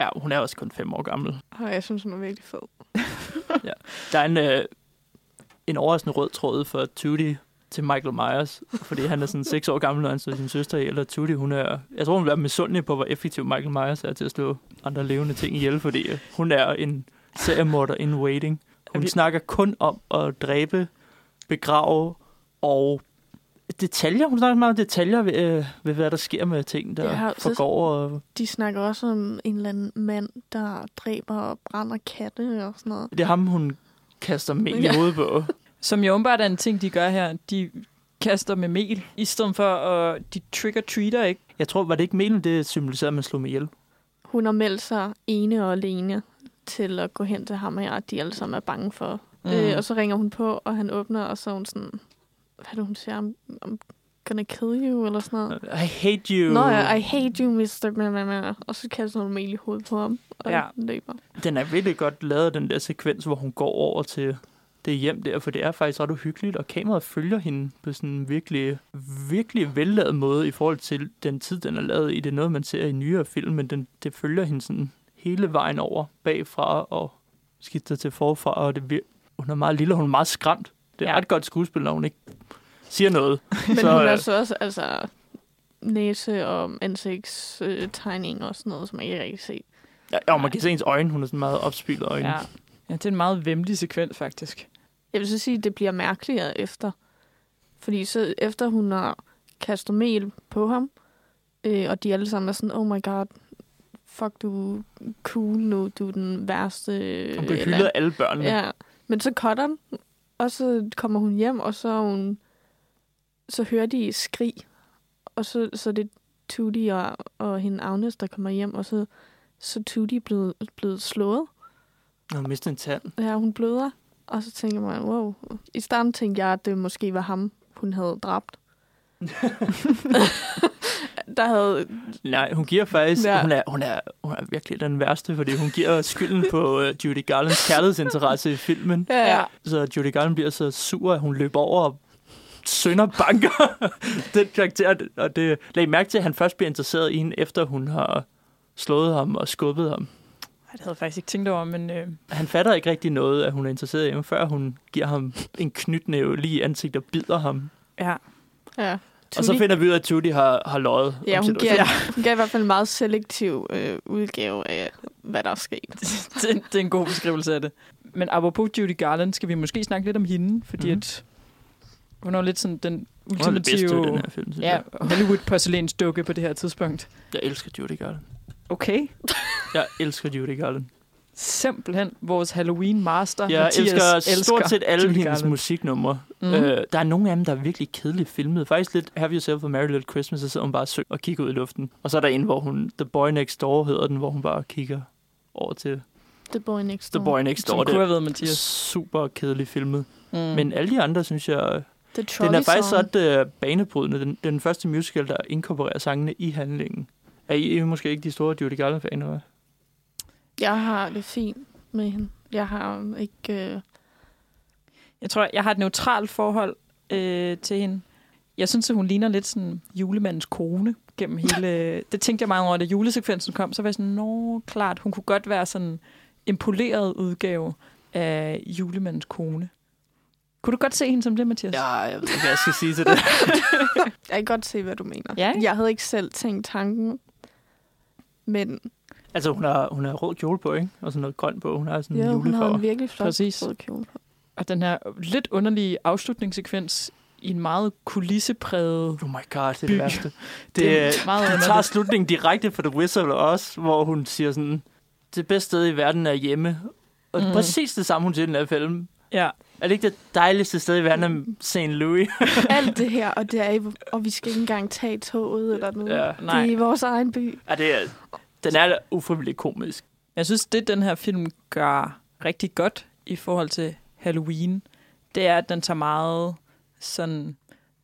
Ja, hun er også kun fem år gammel. Og jeg synes, hun er virkelig fed. [LAUGHS] Der er en, øh, en overraskende rød tråd for Tudy til Michael Myers, fordi han er sådan seks år gammel, når han slår sin søster ihjel, og Tudy, hun er, jeg tror, hun vil være misundelig på, hvor effektiv Michael Myers er til at slå andre levende ting ihjel, fordi hun er en seriemorder in waiting. Hun vi- snakker kun om at dræbe, begrave og detaljer. Hun snakker meget om detaljer ved, øh, ved hvad der sker med ting, der Ja, forgår. Og De snakker også om en eller anden mand, der dræber og brænder katte og sådan noget. det er ham, hun kaster mel i Ja. hovedet på. [LAUGHS] Som jo åbenbart er en ting, de gør her. De kaster med mel, i stedet for at de trick-or-treater, ikke? Jeg tror, var det ikke melen, det symboliserede, at man slog med ihjel? Hun har meldt sig ene og alene til at gå hen til ham her, at de alle sammen er bange for. Mm. Øh, og så ringer hun på, og han åbner, og så er hun sådan, hvad er det, hun siger? I'm, I'm gonna kill you, eller sådan noget. I hate you. Nå ja, I hate you, Mr. Blah, blah, blah. Og så kaster hun mel i hovedet på ham, og Ja. ja. løber. Den er virkelig godt lavet, den der sekvens, hvor hun går over til det hjem der, for det er faktisk ret uhyggeligt, og kameraet følger hende på sådan en virkelig, virkelig vellavet måde i forhold til den tid, den er lavet i. Det er noget, man ser i nyere film, men den, det følger hende sådan hele vejen over bagfra og skifter til forfra, og det vir- hun er meget lille, og hun er meget skræmt. Det er Ja. ret godt skuespil, når hun ikke siger noget. [LAUGHS] Men Så, hun øh, har så også altså, næse- og ansigtstegning og sådan noget, som jeg ikke rigtig set. Ja, og man kan se hendes øjne, hun er sådan meget opspillet øjne. Ja. ja, det er en meget vemmelig sekvens, faktisk. Jeg vil så sige, at det bliver mærkeligere efter. Fordi så efter hun har kastet mel på ham, øh, og de alle sammen er sådan, oh my god, fuck, du er cool nu, du er den værste. Hun eller- hyldet af alle børnene. Ja, men så cutter den, og så kommer hun hjem, og så er hun, så hører de skrig, og så, så er det Tudy og, og hende Agnes, der kommer hjem, og så, så er Tudy blevet, blevet slået. Har mistet en tand. Ja, hun bløder. Og så tænker man, wow. I starten tænkte jeg, at det måske var ham, hun havde dræbt. [LAUGHS] [LAUGHS] der havde... Nej, hun giver faktisk... Ja. Hun, er, hun, er, hun er virkelig den værste, fordi hun giver skylden på uh, Judy Garlands kærlighedsinteresse i filmen. Ja, ja. Så Judy Garland bliver så sur, at hun løber over og sønder banker [LAUGHS] den karakter. Og det lag mærke til, at han først bliver interesseret i hende, efter hun har slået ham og skubbet ham. Ej, det havde jeg faktisk ikke tænkt over, men øh, Han fatter ikke rigtig noget, at hun er interesseret i ham, før hun giver ham en knytnæve lige i ansigtet og bider ham. ja. ja. Og så finder vi ud af, at Tudy har, har løjet Ja, om hun situationen. gav, [LAUGHS] hun gav i hvert fald en meget selektiv øh, udgave af, hvad der er sket. [LAUGHS] det, det er en god beskrivelse af det. Men apropos Judy Garland, skal vi måske snakke lidt om hende, fordi Mhm. at hun er lidt sådan den Hun er det bedste i ultimative den her film, synes ja, jeg. Hollywood porcelænsdukke på det her tidspunkt. Jeg elsker Judy Garland. Okay. Jeg elsker Judy Garland. Simpelthen vores Halloween master. Jeg Mathias elsker stort set alle Judy hendes Garland. musiknumre. Mm. Øh, der er nogle af dem, der er virkelig kedeligt filmet. Faktisk lidt Have Yourself a Merry Little Christmas, så sidder hun bare og, synger og kigger ud i luften. Og så er der en, hvor hun, The Boy Next Door hedder den, hvor hun bare kigger over til The Boy Next The Door. Boy Next Som Door. kunne Det have været er Mathias. super kedeligt filmet. Mm. Men alle de andre, synes jeg, The den er faktisk Song. ret uh, banebrydende. Den, den første musical, der inkorporerer sangene i handlingen. Er I, I er måske ikke de store Judy Garland-faner, hva'? Jeg har det fint med hende. Jeg har ikke... Øh... Jeg tror, jeg har et neutralt forhold øh, til hende. Jeg synes, at hun ligner lidt sådan julemandens kone. gennem [LAUGHS] hele... Det tænkte jeg meget over, da julesekvensen kom. Så var jeg sådan, nå, klart, hun kunne godt være sådan en poleret udgave af julemandens kone. Kunne du godt se hende som det, Mathias? Ja, jeg ved ikke, hvad jeg skal sige til det. [LAUGHS] Jeg kan godt se, hvad du mener. Ja? Jeg havde ikke selv tænkt tanken, men altså, hun har, hun har rød kjole på, ikke? Og sådan noget grønt på. Hun har sådan en ja, hun har julefarve. en virkelig flot Præcis. rød kjole på. Og den her lidt underlige afslutningssekvens i en meget kulissepræget... Oh my god, det er By. det værste. [LAUGHS] Det, Det er det meget de tager slutningen direkte fra The Whistle også, hvor hun siger sådan, det bedste sted i verden er hjemme. Og mm. præcis det samme, hun siger i den her film. Ja, Er det ikke det dejligste sted i verden er St. Louis? [LAUGHS] Alt det her, og, det er, i- [LAUGHS] og vi skal ikke engang tage toget eller noget. ja. nej. Det er i vores egen by. ja det er, den er ufrivilligt komisk. Jeg synes, det den her film gør rigtig godt i forhold til Halloween, det er, at den tager meget sådan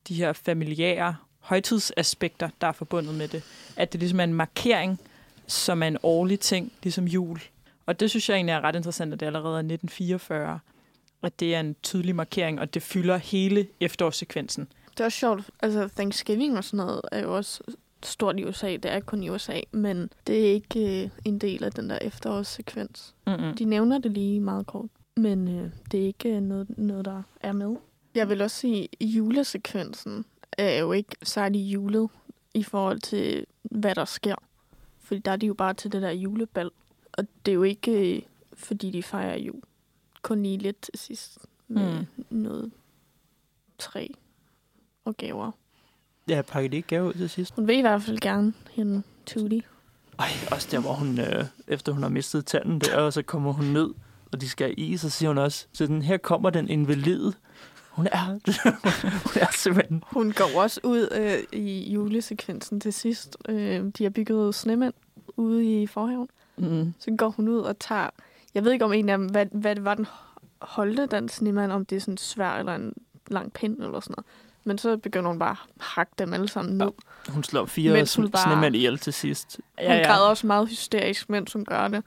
de her familiære højtidsaspekter, der er forbundet med det. At det ligesom er en markering, som er en årlig ting, ligesom jul. Og det synes jeg egentlig er ret interessant, at det allerede er 1944. At det er en tydelig markering, og det fylder hele efterårssekvensen. Det er også sjovt. Altså, Thanksgiving og sådan noget er jo også stort i USA. Det er kun i USA, men det er ikke øh, en del af den der efterårssekvens. Mm-mm. De nævner det lige meget kort, men øh, det er ikke øh, noget, noget, der er med. Jeg vil også sige, at julesekvensen er jo ikke særlig julet i forhold til, hvad der sker. Fordi der er de jo bare til det der julebal. Og det er jo ikke, øh, fordi de fejrer jul. Kun lige lidt til sidst med mm. noget træ og gaver. Ja, pakker de ikke gave ud til sidst? Hun vil i hvert fald gerne hende Tudy. Ej, også der, hvor hun, øh, efter hun har mistet tanden der, og så kommer hun ned, og de skal is, så siger hun også, så den, her kommer den invalid. Hun er, [LAUGHS] hun er simpelthen... Hun går også ud øh, i julesekvensen til sidst. Øh, de har bygget snemænd ude i forhaven. Mm. Så går hun ud og tager... Jeg ved ikke om en af dem, hvad, hvad det var, den holdte, den snemand, om det er sådan en svær eller en lang pind eller sådan noget. Men så begynder hun bare at hakke dem alle sammen ned. Hun slår fire sn- bare- snemænd ihjel til sidst. Ja, hun græder også meget hysterisk, mens hun gør det.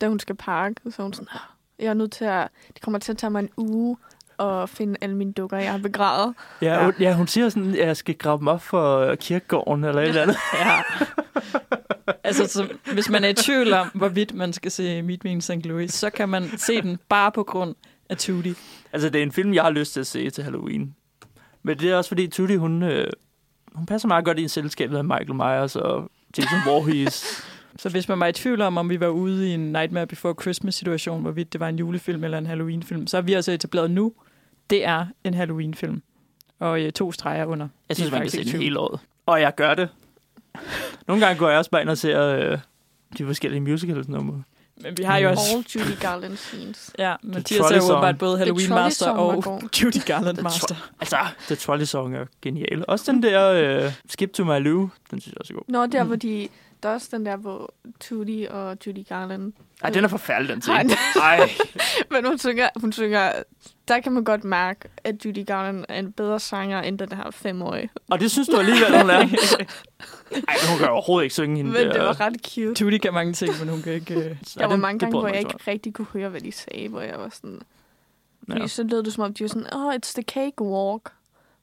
Da hun skal pakke, så hun sådan, "Ah, jeg er nødt til at... Det kommer til at tage mig en uge at finde alle mine dukker, jeg har begravet. Ja, Ja. ja. Hun, ja, hun siger sådan, at jeg skal grave dem op for øh, kirkegården eller et eller andet. [LAUGHS] Ja. altså, så, hvis man er i tvivl om, hvorvidt man skal se Meet Me in St. Louis, så kan man se den bare på grund af Tudy. Altså, det er en film, jeg har lyst til at se til Halloween. Men det er også fordi, Tudy, hun, øh, hun passer meget godt i en selskab med Michael Myers og Jason Voorhees. [LAUGHS] Så hvis man var i tvivl om, om vi var ude i en Nightmare Before Christmas-situation, hvorvidt det var en julefilm eller en Halloween-film, så har vi altså etableret nu, det er en Halloween-film. Og øh, to streger under. Jeg synes, man kan se den hele året. Og jeg gør det. Nogle gange går jeg også bare ind og ser øh, de forskellige musicals-numre. Men vi har jo også... All Judy Garland scenes. Ja, Mathias er jo åbenbart både Halloween Master og. [LAUGHS] Judy Garland Master. Altså, The Trolley Song er genial. Også den der øh, Skip to My Lou, den synes jeg også er god. Nå, der Mm. hvor de... Der er også den der, hvor Tudy og Judy Garland... Ej, den er forfærdelig, den Ej, scene. [LAUGHS] Ej, Men hun synger, hun synger... Der kan man godt mærke, at Judy Garland er en bedre sanger, end den her femårige. og det synes du alligevel, hun er. [LAUGHS] Ej, hun kan overhovedet ikke synge hende Men det var ret cute. Tudy kan mange ting, men hun kan ikke... Så Der var det- mange det gange, hvor jeg ikke rigtig kunne høre, hvad de sagde, hvor jeg var sådan... Fordi Ja. så lød det som om, de var sådan, oh, it's the cake walk.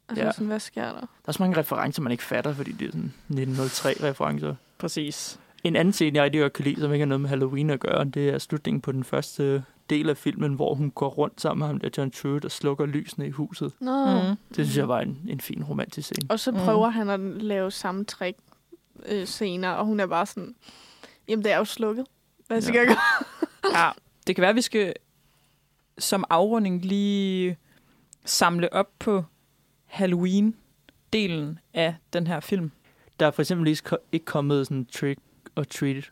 Og så Ja. ja. sådan, hvad sker der? Der er så mange referencer, man ikke fatter, fordi det er sådan 1903-referencer. Præcis. En anden scene, jeg rigtig godt kan lide, som ikke har noget med Halloween at gøre, det er slutningen på den første del af filmen, hvor hun går rundt sammen med ham der John Truitt og slukker lysene i huset. Nå. Mm. Mm. Det synes jeg var en, en fin romantisk scene. Og så Mm. prøver han at lave samme trick øh, senere, og hun er bare sådan, jamen det er jo slukket. Hvad skal Ja. jeg gøre? [LAUGHS] Ja, det kan være, at vi skal som afrunding lige samle op på Halloween-delen af den her film. Der er for eksempel ikke kommet sådan trick og treat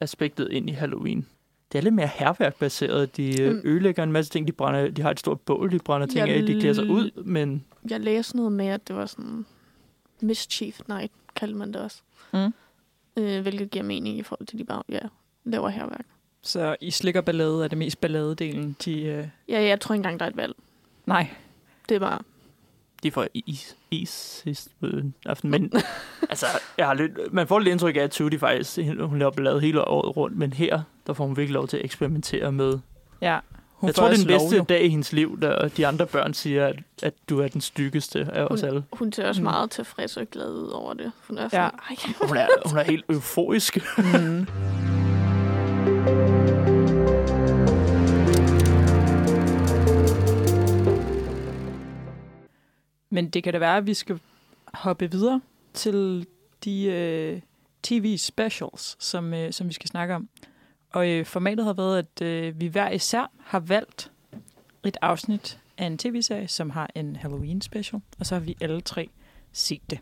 aspektet ind i Halloween. Det er lidt mere herværkbaseret. De øh, Mm. ødelægger en masse ting. De, brænder, de har et stort bål, de brænder ting Jeg af. De klæder sig ud, men Jeg læste noget med, at det var sådan mischief night, kaldte man det også. Mm. Øh, hvilket giver mening i forhold til, at de bare ja, laver herværk. Så i slikker ballade er det mest balladedelen. De, øh... Ja, jeg tror ikke engang, der er et valg. Nej, Det er bare, de får is, is sidst på aften. Men [LAUGHS] altså, jeg har lidt, man får lidt indtryk af, at Tudy faktisk, hun laver ballade hele året rundt, men her, der får hun virkelig lov til at eksperimentere med, ja. Hun jeg tror, det er den bedste lov, dag i hendes liv, da de andre børn siger, at, at du er den styggeste af os alle. Hun ser også Mm. meget tilfreds og glad ud over det. Hun er Ja. sådan, Hun er, hun er helt euforisk. Mm. Men det kan da være, at vi skal hoppe videre til de øh, tv-specials, som, øh, som vi skal snakke om. Og øh, formatet har været, at øh, vi hver især har valgt et afsnit af en tv-serie, som har en Halloween-special, og så har vi alle tre set det.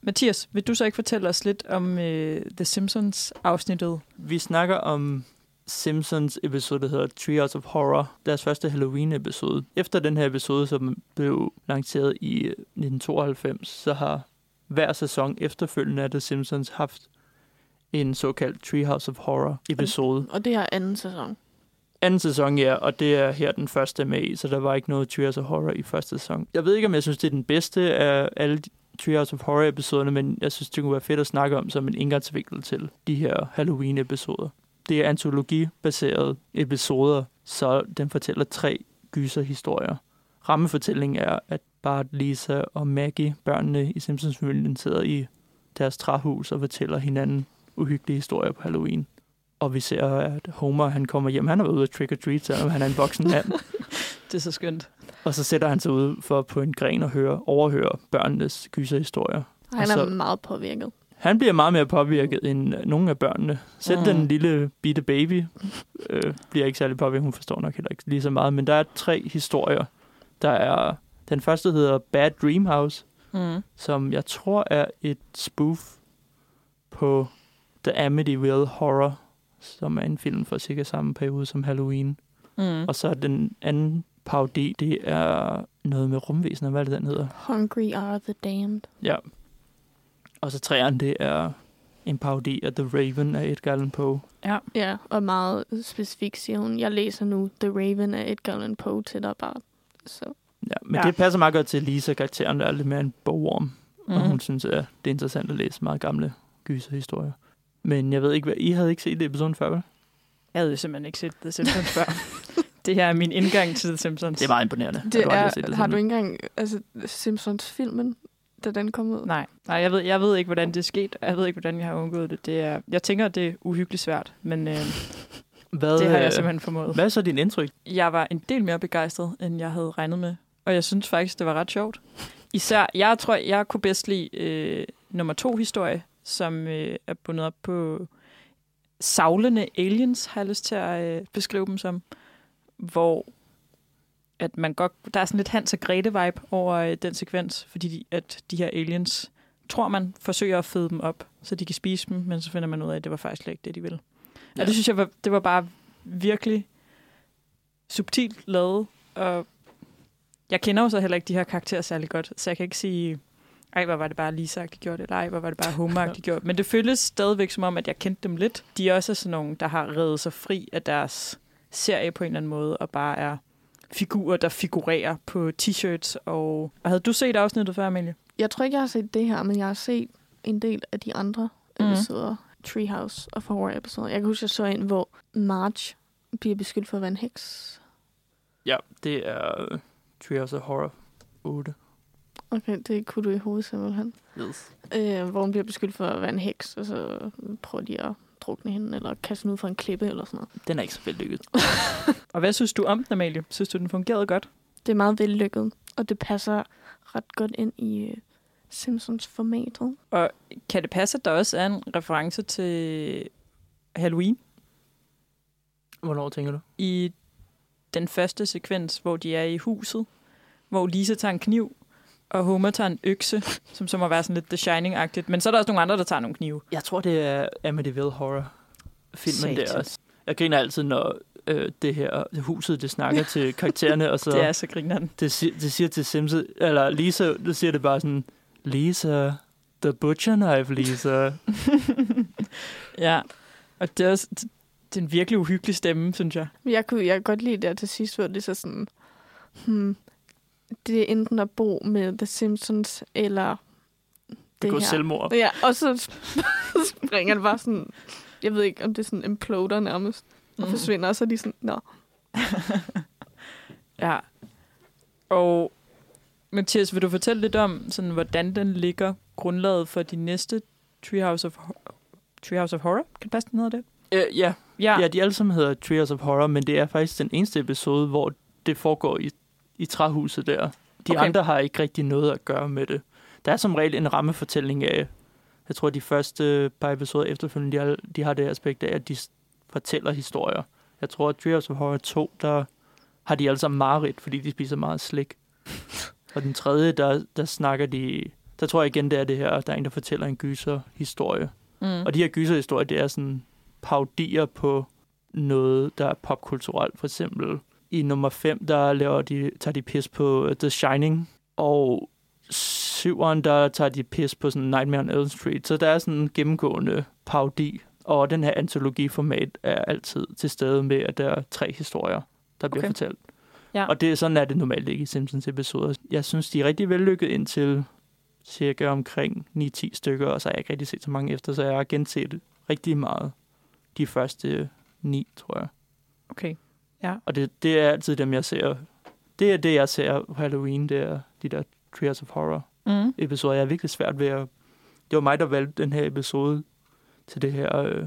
Mathias, vil du så ikke fortælle os lidt om øh, The Simpsons-afsnittet? Vi snakker om Simpsons episode, der hedder Treehouse of Horror, deres første Halloween-episode. Efter den her episode, som blev lanceret i øh, 1992, så har hver sæson efterfølgende af The Simpsons haft en såkaldt Treehouse of Horror episode. og det er anden sæson. Anden sæson, ja, og det er her den første med så der var ikke noget Treehouse of Horror i første sæson. Jeg ved ikke, om jeg synes, det er den bedste af alle Treehouse of Horror-episoderne, men jeg synes, det kunne være fedt at snakke om som en indgangsvinkel til de her Halloween-episoder. Det er antologibaserede episoder, så den fortæller tre gyserhistorier. Rammefortællingen er, at Bart, Lisa og Maggie, børnene i Simpsons-familien, sidder i deres træhus og fortæller hinanden uhyggelige historier på Halloween. Og vi ser, at Homer han kommer hjem. Han er ude at trick or treat, selvom han er en voksen mand. [LAUGHS] Det er så skønt. Og så sætter han sig ud for på en gren og hører, overhører børnenes gyserhistorier. Han Og er så- meget påvirket. Han bliver meget mere påvirket end øh, nogle af børnene. Selv mm. den lille bitte baby øh, bliver ikke særlig påvirket. Hun forstår nok heller ikke lige så meget. Men der er tre historier. Der er den første hedder Bad Dream House, Mm. som jeg tror er et spoof på The Amityville Horror, som er en film fra cirka samme periode som Halloween. Mm. Og så er den anden parodi, det er noget med rumvæsener. Hvad er det, den hedder? Hungry are the damned. Ja. Og så træerne, det er en parodi af The Raven af Edgar Allan Poe. Ja, og meget specifikt siger hun, jeg læser nu The Raven af Edgar Allan Poe til dig bare. Så Ja, men Ja. ja. det passer meget godt til Lisa, karakteren, der er lidt mere en bogorm. Mm. Og Mhm. hun synes, at det er interessant at læse meget gamle gyserhistorier. Men jeg ved ikke, hvad I havde ikke set det episoden før, vel? Jeg havde jo simpelthen ikke set The Simpsons før. [LAUGHS] Det her er min indgang til The Simpsons. Det er meget imponerende. det er, set det har du ikke engang, altså Simpsons-filmen, da den kom ud? Nej, nej jeg, ved, jeg ved ikke, hvordan det er sket. og Jeg ved ikke, hvordan jeg har undgået det. det er, jeg tænker, det er uhyggeligt svært, men øh, Hvad, det har jeg øh, simpelthen formået. Hvad er så din indtryk? Jeg var en del mere begejstret, end jeg havde regnet med. Og jeg synes faktisk, det var ret sjovt. Især, jeg tror, jeg kunne bedst lide øh, nummer to historie, som øh, er bundet op på savlende aliens, har jeg lyst til at øh, beskrive dem som. Hvor at man godt, der er sådan lidt Hans og Grete-vibe over øh, den sekvens, fordi de, at de her aliens, tror man, forsøger at føde dem op, så de kan spise dem, men så finder man ud af, at det var faktisk slet ikke det, de ville. Ja. Ja. Og det synes jeg, var, det var bare virkelig subtilt lavet, og jeg kender jo så heller ikke de her karakterer særlig godt, så jeg kan ikke sige, ej, hvor var det bare lisa de gjort, eller ej, hvor var det bare homer de [LAUGHS] gjort. Men det føles stadigvæk som om, at jeg kendte dem lidt. De er også sådan nogle, der har reddet sig fri af deres serie på en eller anden måde, og bare er figurer, der figurerer på t-shirts. Og... og havde du set afsnittet før, Amelie? Jeg tror ikke, jeg har set det her, men jeg har set en del af de andre Mhm. episoder. Treehouse of Horror episoder. Jeg kan huske, jeg så en, hvor Marge bliver beskyldt for at være en heks. Ja, det er Treehouse of Horror 8. Okay, det kunne du i hovedet simpelthen. Yes. Øh, hvor hun bliver beskyldt for at være en heks, og så prøver de at drukne hende, eller kaste hende ud fra en klippe, eller sådan noget. Den er ikke så vellykket. [LAUGHS] Og hvad synes du om den, Amalie? Synes du, den fungerede godt? Det er meget vellykket, og det passer ret godt ind i øh, Simpsons-formatet. Og kan det passe, at der også er en reference til Halloween Hvornår tænker du? i den første sekvens, hvor de er i huset, hvor Lisa tager en kniv, og Homer tager en økse, som så må være sådan lidt The Shining-agtigt. Men så er der også nogle andre, der tager nogle knive. Jeg tror, det er Amityville Horror filmen der også. Jeg griner altid, når øh, det her huset, det snakker til [LAUGHS] karaktererne, og så Det er så grineren. det, siger, det siger til Simpson, eller Lisa, det siger det bare sådan, Lisa, the butcher knife, Lisa. [LAUGHS] Ja, og det er, også, det er en virkelig uhyggelig stemme, synes jeg. Jeg kunne, jeg kan godt lide der til sidst, hvor det er så sådan, hmm, det er enten at bo med The Simpsons, eller det Begå her. selvmord. Ja, og [LAUGHS] så springer det bare sådan, jeg ved ikke, om det er sådan imploder nærmest, og Mm. forsvinder, og så er de sådan, nå, [LAUGHS] Ja. Og Mathias, vil du fortælle lidt om, sådan, hvordan den ligger grundlaget for de næste Treehouse of, Treehouse of Horror? Kan det passe, den hedder det? Øh, ja, Ja. ja, de alle sammen hedder Trios of Horror, men det er faktisk den eneste episode, hvor det foregår i, i træhuset der. De Okay. andre har ikke rigtig noget at gøre med det. Der er som regel en rammefortælling af, jeg tror, de første par episoder efterfølgende, de har, de har det aspekt af, at de fortæller historier. Jeg tror, at Trios of Horror 2, der har de alle sammen mareridt, fordi de spiser meget slik. [LAUGHS] Og den tredje, der, der snakker de... Der tror jeg igen, det er det her, der er en, der fortæller en gyser-historie. Mm. Og de her gyserhistorier, det er sådan paudier på noget, der er popkulturelt. For eksempel i nummer 5, der laver de, tager de pis på uh, The Shining. Og syveren, der tager de pis på sådan Nightmare on Elm Street. Så der er sådan en gennemgående paudi. Og den her antologiformat er altid til stede med, at der er tre historier, der bliver Okay. fortalt. Ja. Og det, sådan er det normalt ikke i Simpsons episoder. Jeg synes, de er rigtig vellykket indtil cirka omkring 9-10 stykker, og så har jeg ikke rigtig set så mange efter, så jeg har genset rigtig meget de første ni, tror jeg. Okay. Og det, det er altid dem, jeg ser. Det er det, jeg ser på Halloween, det er de der Trials of Horror Mm. episoder. Jeg er virkelig svært ved at... Det var mig, der valgte den her episode til det her øh,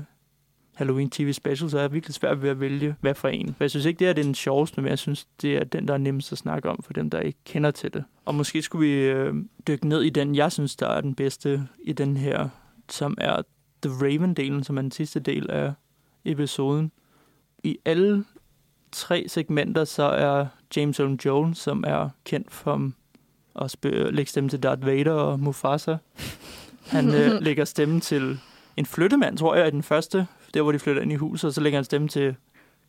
Halloween TV special, så jeg er virkelig svært ved at vælge, hvad for en. For jeg synes ikke, det er den sjoveste, men jeg synes, det er den, der er nemmest at snakke om for dem, der ikke kender til det. Og måske skulle vi øh, dykke ned i den, jeg synes, der er den bedste i den her, som er The Raven-delen, som er den sidste del af episoden. I alle tre segmenter, så er James Earl Jones, som er kendt for at lægge stemme til Darth Vader og Mufasa. Han øh, [LAUGHS] lægger stemme til en flyttemand, tror jeg, i den første, der hvor de flytter ind i huset, og så lægger han stemme til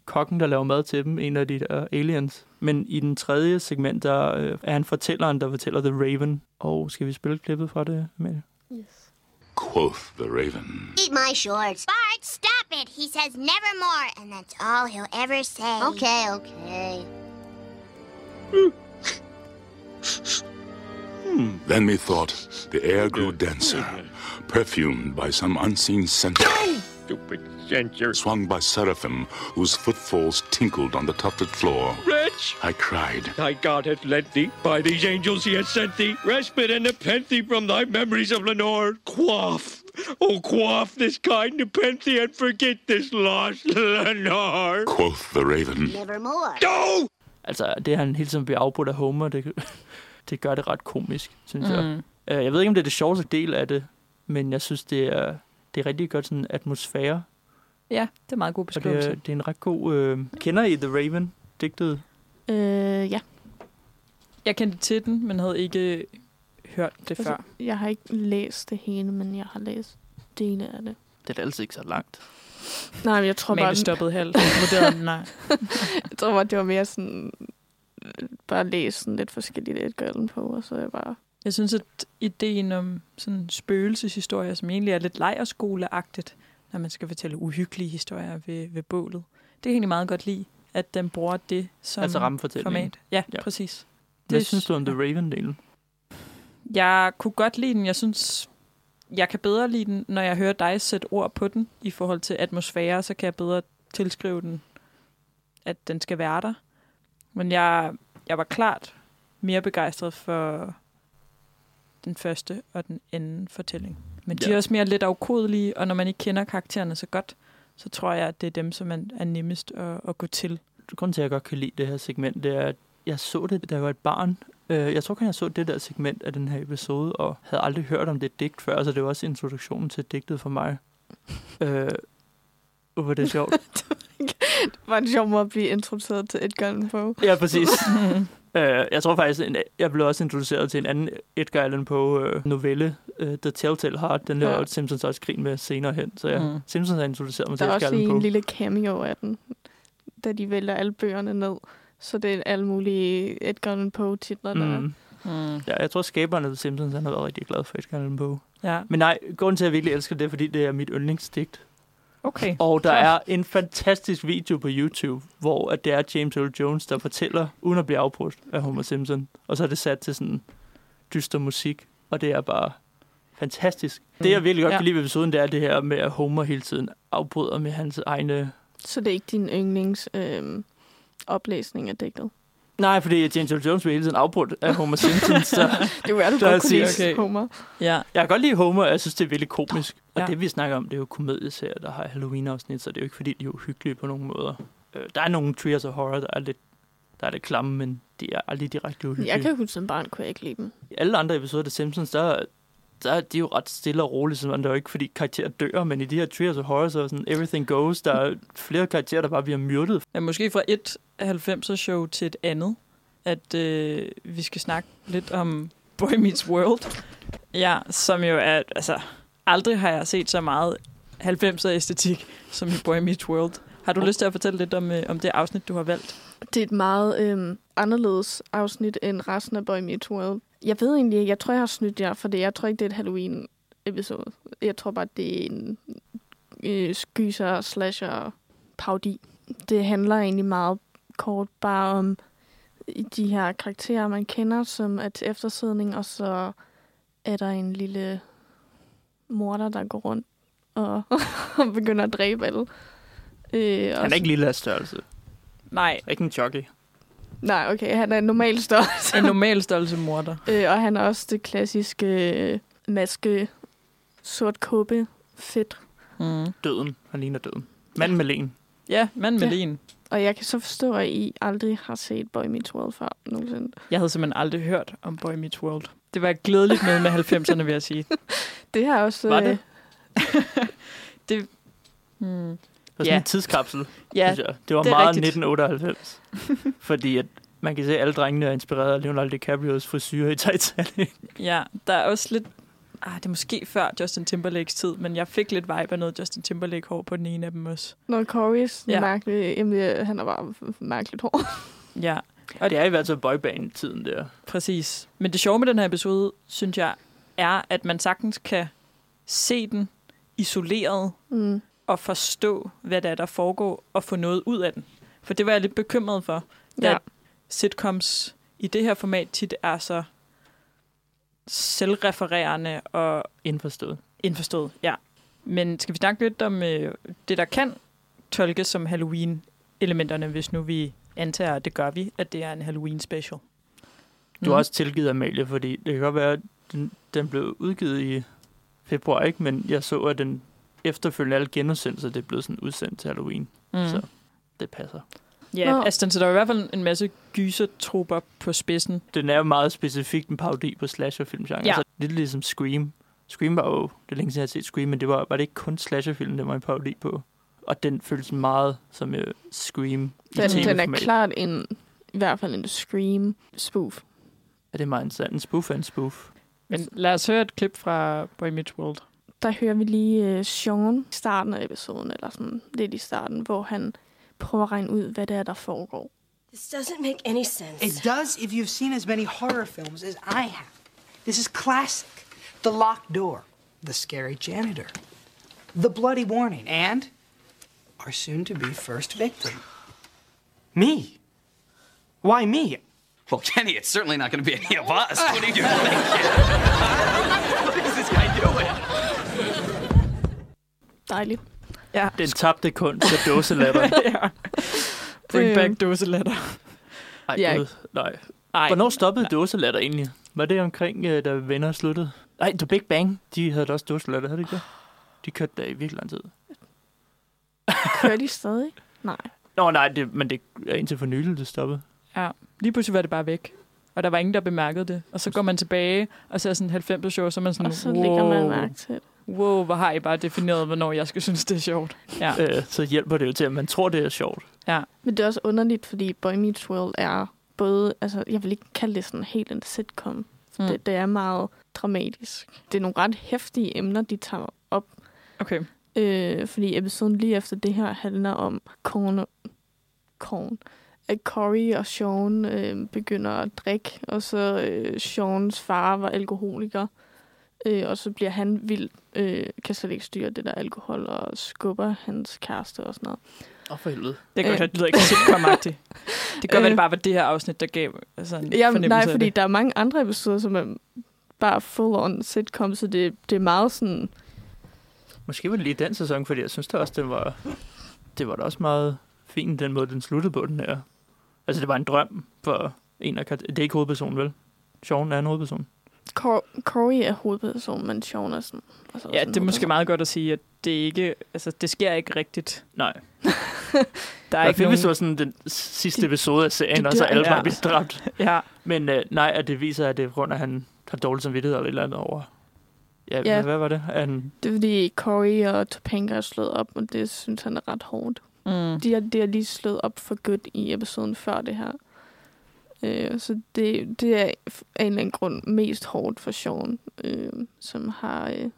kokken, der laver mad til dem, en af de der aliens. Men i den tredje segment, der øh, er han fortælleren, der fortæller The Raven. Og skal vi spille klippet fra det, Amalie? Yes. Quoth the raven. Eat my shorts. Bart, stop it. He says nevermore, and that's all he'll ever say. Okay, okay. Hmm. Then methought the air grew denser, perfumed by some unseen scent. Stupid censor. Swung by seraphim whose footfalls tinkled on the tufted floor. Wretch! I cried, Thy God hath lent thee, by these angels he hath sent thee, respite and nepenthe from thy memories of Lenore. Quaff, oh quaff this kind nepenthe and forget this lost Lenore. quoth the raven. Nevermore. No! Altså, det er han hele tiden bliver afbrudt af Homer, det, [LAUGHS] det gør det ret komisk, synes mm. jeg. Øh, Jeg ved ikke, om det er det sjoveste del af det, men jeg synes, det er, det er rigtig godt sådan atmosfære. Ja, det er meget god Og det beskrivelse. er, det er en ret god... Øh, kender I The Raven, digtet? Øh, ja. Jeg kendte til den, men havde ikke hørt det Altså, før. Jeg har ikke læst det hele, men jeg har læst dele af det. Det er da altid ikke så langt. Nej, men jeg tror Men bare, det stoppede halvt. Vurderede den, nej. [LAUGHS] jeg tror bare, det var mere sådan... Bare læse sådan lidt forskelligt Edgar Allan Poe, og så er jeg bare... Jeg synes, at ideen om sådan spøgelseshistorier, som egentlig er lidt lejerskoleagtigt, når man skal fortælle uhyggelige historier ved, ved bålet, det kan jeg egentlig meget godt lide, at den bruger det som altså format. Ja, ja, præcis. Hvad Det synes du om The. Raven-delen? Jeg kunne godt lide den. Jeg synes, jeg kan bedre lide den, når jeg hører dig sætte ord på den i forhold til atmosfære, så kan jeg bedre tilskrive den, at den skal være der. Men jeg, jeg var klart mere begejstret for den første og den anden fortælling. Men de Ja. er også mere lidt afkodelige, og når man ikke kender karaktererne så godt, så tror jeg, at det er dem, som er, er nemmest at, at gå til. Grunden til, at jeg godt kan lide det her segment, det er, at jeg så det, da jeg var et barn. Øh, Jeg tror kun, jeg så det der segment af den her episode, og havde aldrig hørt om det digt før, så det var også introduktionen til digtet for mig. Øh, hvor det er sjovt. [LAUGHS] Det var en sjov måde at blive introduceret til Edgar Allan Poe. Ja, præcis. [LAUGHS] Øh, jeg tror faktisk, en- jeg blev også introduceret til en anden Edgar Allan Poe øh, novelle, øh, The Telltale Heart. Den laver Ja. Simpsons også grin med senere hen. Så ja, Mm. Simpsons har introduceret mig Der til er Edgar også Allan lige en Poe. lille cameo af den, da de vælger alle bøgerne ned. Så det er alle mulige Edgar Allan Poe-titler, der er. Mm. Mm. Ja, jeg tror, skaberne af Simpsons han har været rigtig glad for Edgar Allan Poe. Ja, Men nej, grunden til, at jeg virkelig elsker det, er, fordi det er mit yndlingsdigt. okay. Og der er en fantastisk video på YouTube, hvor at det er James Earl Jones, der fortæller, uden at blive afbrudt af Homer Simpson. Og så er det sat til sådan dyster musik, og det er bare fantastisk. Det, jeg virkelig godt Ja. kan lide ved episoden, det er det her med, at Homer hele tiden afbryder med hans egne... Så det er ikke din yndlings øh, oplæsning af digtet. Nej, fordi James Earl Jones blev hele tiden afbrudt af Homer Simpson. så [LAUGHS] Det er jo, du godt kunne lide okay. Homer. Ja, jeg kan godt lide Homer, og jeg synes, det er virkelig komisk. Og Ja. det, vi snakker om, det er jo komedieserier, der har Halloween-afsnit, så det er jo ikke, fordi de er uhyggelige på nogen måder. Øh, der er nogle Trios of Horror, der er lidt, der er lidt klamme, men de er aldrig direkte uhyggelige. Jeg kan huske, som barn kunne jeg ikke lide dem. I alle andre episoder af The Simpsons, der, der er de jo ret stille og roligt, sådan, det er jo ikke, fordi karakterer dør, men i de her Trios of Horror, så er sådan everything goes, der er flere karakterer, der bare bliver myrdet. men måske fra et 90'er show til et andet, at øh, vi skal snakke lidt om [LAUGHS] Boy Meets World. Ja, som jo er, altså, aldrig har jeg set så meget 90'er æstetik som i Boy Meets World. Har du lyst til at fortælle lidt om, øh, om det afsnit, du har valgt? Det er et meget øhm, anderledes afsnit end resten af Boy Meets World. Jeg ved egentlig ikke, jeg tror, jeg har snydt jer, for det. Jeg tror ikke, det er et Halloween-episode. Jeg tror bare, det er en øh, skyser slasher paudi. Det handler egentlig meget kort bare om de her karakterer, man kender, som er til eftersidning, og så er der en lille morder, der går rundt og, [LAUGHS] og begynder at dræbe alle. Øh, og Han er ikke lille af størrelse. Nej, Ikke en jockey. Nej, okay, han er en normal størrelse. en normal størrelse morder. [LAUGHS] øh, og han er også det klassiske øh, maske, sort kåbe, fedt. Mm. Døden. Han ligner døden. Manden med len. Ja, mand med Ja. len. Og jeg kan så forstå, at I aldrig har set Boy Meets World før nogensinde. Jeg havde simpelthen aldrig hørt om Boy Meets World. Det var et glædeligt med med 90'erne, vil jeg sige. [LAUGHS] Det her er også... Var det? [LAUGHS] det, hmm. Det var sådan Ja. en tidskapsel, Ja, synes jeg. Det var det meget rigtigt. 1998. [LAUGHS] fordi at man kan se, at alle drengene er inspireret af Leonardo DiCaprios frisyr i Titanic. ja, der er også lidt... Ah, det er måske før Justin Timberlakes tid, men jeg fik lidt vibe af noget Justin Timberlake-hår på den ene af dem også. Når Corey's Ja. ja. mærkelig, jamen, det- han er bare mærkeligt hår. [LAUGHS] Ja, Og det er i hvert fald boyband-tiden der. præcis. Men det sjove med den her episode, synes jeg, er, at man sagtens kan se den isoleret Mm. Og forstå, hvad der er, der foregår, og få noget ud af den. For det var jeg lidt bekymret for, da Ja. sitcoms i det her format tit er så selvrefererende og Indforstået. indforstået. Ja. Men skal vi snakke lidt om øh, det, der kan tolkes som Halloween-elementerne, hvis nu vi antager, at det gør vi, at det er en Halloween-special? Du har også tilgivet Amalie, fordi det kan godt være, at den, den blev udgivet i februar, ikke? men jeg så, at den efterfølgende alle genudsendelser, det er blevet sådan udsendt til Halloween. Mm. Så det passer. Ja, Nå. altså den sætter i hvert fald en masse gysertrupper på spidsen. Den er jo meget specifikt en parodi på slasherfilmgenre. Ja. Altså, lidt ligesom Scream. Scream var jo, det er længe siden, jeg har set Scream, men det var, var det ikke kun slasherfilm, det var en parodi på. Og den føles meget som uh, Scream i Den, den er klart en, i hvert fald en Scream-spoof. Er det meget interessant? En spoof er en spoof. Men lad os høre et klip fra Boy Meets World. Der hører vi lige uh, Sean i starten af episoden, eller sådan lidt i starten, hvor han prøver at regne ud, hvad det er, der foregår. This doesn't make any sense. It does if you've seen as many horror films as I have. This is classic. The locked door, the scary janitor, the bloody warning, and our soon to be first victim. Me? Why me? Well, Kenny, it's certainly not going to be any of us. [LAUGHS] What are you doing? [LAUGHS] Dejligt. Ja. Den tabte kunst af dåselatter. [LAUGHS] ja. Bring back dåselatter. Ej, Ja. Gud, nej. Ej. Hvornår stoppede dåselatter egentlig? Var det omkring, øh, da venner sluttede? Nej, The Big Bang, de havde da også dåselatter, havde de ikke det? De kørte da i virkelig lang tid. Kører de stadig? Nej. Nå nej, det, men det er indtil for nylig, det stoppede. Ja, lige pludselig var det bare væk. Og der var ingen, der bemærkede det. Og så går man tilbage og ser sådan 90'er show, så er man sådan, Og så lægger man mærke til det. Wow, hvor har I bare defineret, hvornår jeg skal synes, det er sjovt. Ja, Øh, så hjælper det jo til, at man tror, det er sjovt. ja. Men det er også underligt, fordi Boy Meets World er både, altså jeg vil ikke kalde det sådan helt en sitcom. Mm. Det, det er meget dramatisk. Det er nogle ret hæftige emner, de tager op. Okay. Øh, fordi episoden lige efter det her handler om Korn, Korn at Corey og Sean øh, begynder at drikke, og så øh, Seans far var alkoholiker, øh, og så bliver han vild, øh, kan slet ikke styre det der alkohol, og skubber hans kæreste og sådan noget. Åh, for helvede. Det kan godt Øh. være, det lyder ikke sitcom-agtigt. [LAUGHS] Det kan godt være, Øh. det bare var det her afsnit, der gav altså, en Jamen, fornemmelse nej, af fordi det. der er mange andre episoder, som er bare full-on sitcom, så det, det er meget sådan... Måske var det lige den sæson, fordi jeg synes da også, den var, det var da også meget fint, den måde, den sluttede på, den her. Altså, det var en drøm for en af. Det er ikke hovedpersonen, vel? Sean er en hovedperson. Cor- Corey er hovedperson, men Sean er sådan... Altså Ja, det er måske meget godt at sige, at det ikke, altså, det sker ikke rigtigt. Nej. [LAUGHS] Der er Nej, ikke nogen... hvis det var sådan den sidste episode af serien, de og så alle ja. bare bliver dræbt. [LAUGHS] Ja. Men øh, nej, at det viser, at det er på grund af, at han har dårlig samvittighed eller et eller andet over. Ja, Ja. ja. hvad var det? Han, Det er fordi Corey og Topanga er slået op, og det synes han er ret hårdt. Mm. De har, de har lige slået op for godt i episoden før det her. Øh, så det, det er af en eller anden grund mest hårdt for Sean, øh, som har øh,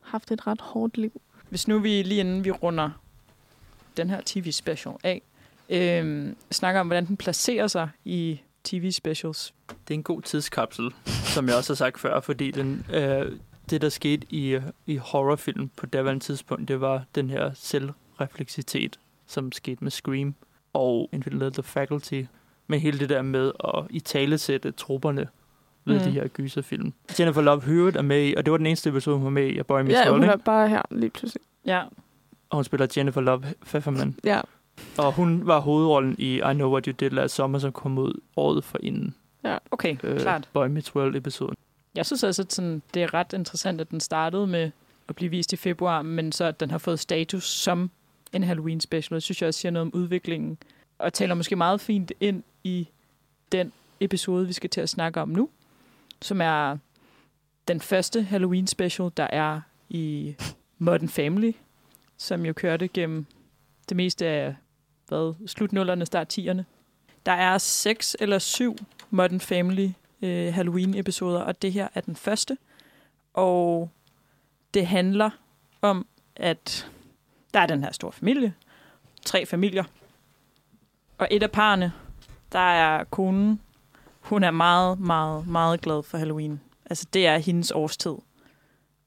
haft et ret hårdt liv. Hvis nu vi lige inden vi runder den her tv-special af, øh, snakker om, hvordan den placerer sig i tv-specials. det er en god tidskapsel, som jeg også har sagt før, fordi den, øh, det, der skete i, i horrorfilm på daværende tidspunkt, det var den her selvrefleksitet, som skete med Scream og Infinite The Faculty, med hele det der med at i talesætte trupperne ved Mm. de her gyserfilm. Jennifer Love Hewitt er med i, og det var den eneste episode, hun var med i, af Boy Meets Ja, World, hun er bare her lige pludselig. Ja. og hun spiller Jennifer Love Pfefferman. Ja. Og hun var hovedrollen i I Know What You Did Last Summer, som kom ud året for inden Ja. Okay, øh, klart. Boy Meets World-episoden. Jeg synes også, at sådan, det er ret interessant, at den startede med at blive vist i februar, men så at den har fået status som en Halloween special. Jeg synes jeg også siger noget om udviklingen, og taler måske meget fint ind i den episode, vi skal til at snakke om nu, som er den første Halloween special, der er i Modern Family, som jo kørte gennem det meste af hvad, slutnullerne, start 10'erne. Der er seks eller syv Modern Family øh, Halloween-episoder, og det her er den første. Og det handler om, at der er den her store familie. Tre familier. Og et af parerne, der er konen. Hun er meget, meget, meget glad for Halloween. Altså, det er hendes årstid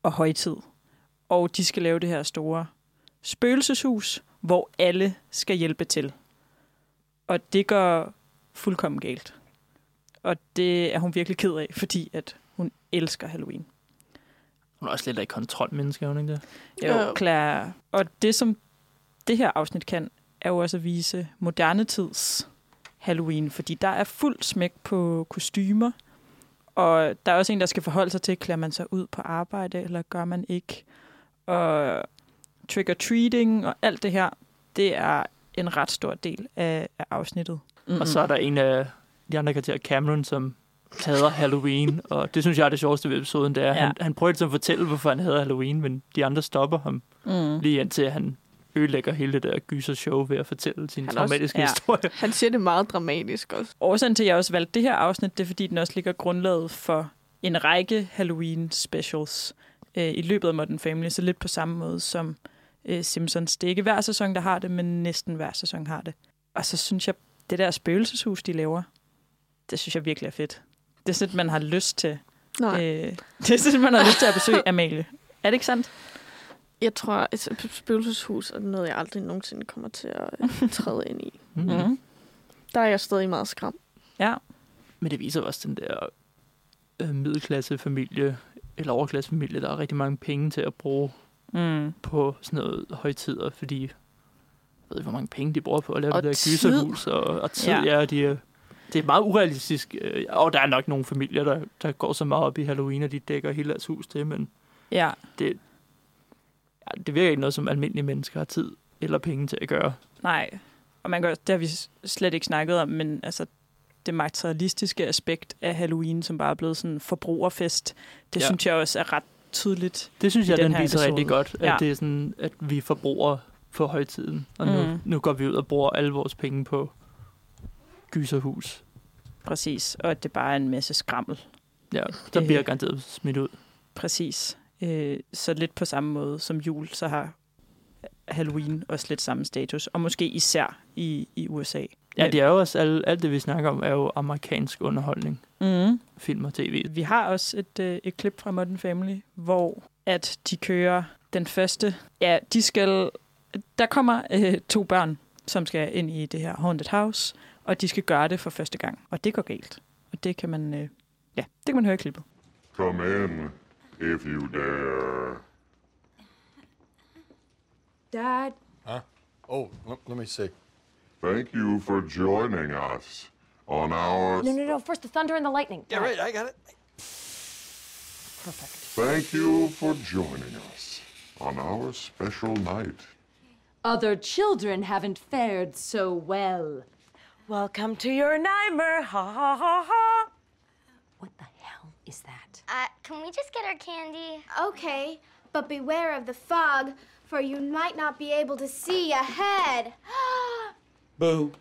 og højtid. Og de skal lave det her store spøgelseshus, hvor alle skal hjælpe til. Og det går fuldkommen galt. Og det er hun virkelig ked af, fordi at hun elsker Halloween. Hun er også lidt af kontrolmenneske, er hun ikke det? Jo, klar. Og det, som det her afsnit kan, er jo også at vise moderne tids Halloween, fordi der er fuld smæk på kostymer, og der er også en, der skal forholde sig til, klæder man sig ud på arbejde, eller gør man ikke? Og trick-or-treating og alt det her, det er en ret stor del af, af afsnittet. Mm. Og så er der en af de andre karakterer, Cameron, som hader Halloween, [LAUGHS] og det synes jeg er det sjoveste ved episoden, det er, Ja. ja. han, han prøver ligesom at fortælle, hvorfor han hader Halloween, men de andre stopper ham, Mm. lige indtil han ødelægger hele det der gyser show ved at fortælle sin Han traumatiske også- historie. Han siger det meget dramatisk også. Årsagen til, at jeg også valgte det her afsnit, det er, fordi den også ligger grundlaget for en række Halloween specials øh, i løbet af Modern Family, så lidt på samme måde som øh, Simpsons. Det er ikke hver sæson, der har det, men næsten hver sæson har det. Og så synes jeg, det der spøgelseshus, de laver, det synes jeg virkelig er fedt. Det er sådan, at man har lyst til. Nej. Øh, [LAUGHS] det er sådan, at man har lyst til at besøge [LAUGHS] Amalie. Er det ikke sandt? Jeg tror, at et spøgelseshus er noget, jeg aldrig nogensinde kommer til at øh, [LAUGHS] træde ind i. Mm. Der er jeg stadig meget skræmt. Ja. Men det viser også den der øh, middelklassefamilie, eller overklassefamilie, der har rigtig mange penge til at bruge mm. på sådan noget højtider, fordi jeg ved ikke, hvor mange penge de bruger på at lave Og det der gyserhus, og, og tid, Ja. ja, de er, det er meget urealistisk, øh, og der er nok nogle familier, der, der går så meget op i Halloween, at de dækker hele deres hus til, men Ja. det, det virker ikke noget, som almindelige mennesker har tid eller penge til at gøre. Nej, og man kan, det har vi slet ikke snakket om, men altså det materialistiske aspekt af Halloween, som bare er blevet sådan en forbrugerfest, det ja. Synes jeg også er ret tydeligt. Det synes jeg, den, her viser episode. rigtig godt, at Ja. det er sådan, at vi forbruger for højtiden, og nu, Mm. nu går vi ud og bruger alle vores penge på gyserhus. Præcis, og at det bare er en masse skrammel. Ja, der Øh. bliver garanteret smidt ud. Præcis. Øh, så lidt på samme måde som jul, så har Halloween også lidt samme status, og måske især i, i USA. Ja, det er jo også, alt, alt det vi snakker om, er jo amerikansk underholdning. Mm. Film og tv. Vi har også et, øh, et klip fra Modern Family, hvor at de kører den første... Ja, de skal... Der kommer øh, to børn, som skal ind i det her haunted house, og de skal gøre det for første gang. Og det går galt. Og det kan man... Øh, ja, det kan man høre i klippet. Come in, if you dare. Dad, Huh? Oh, let, let me see. Thank you for joining us on our. No, no, no. First, the thunder and the lightning. Yeah, right. I got it. Perfect. Thank you for joining us on our special night. Other children haven't fared so well. Welcome to your nightmare. Ha ha ha ha. What the hell is that? Uh, can we just get our candy? Okay, but beware of the fog, for you might not be able to see ahead. [GASPS] Boo.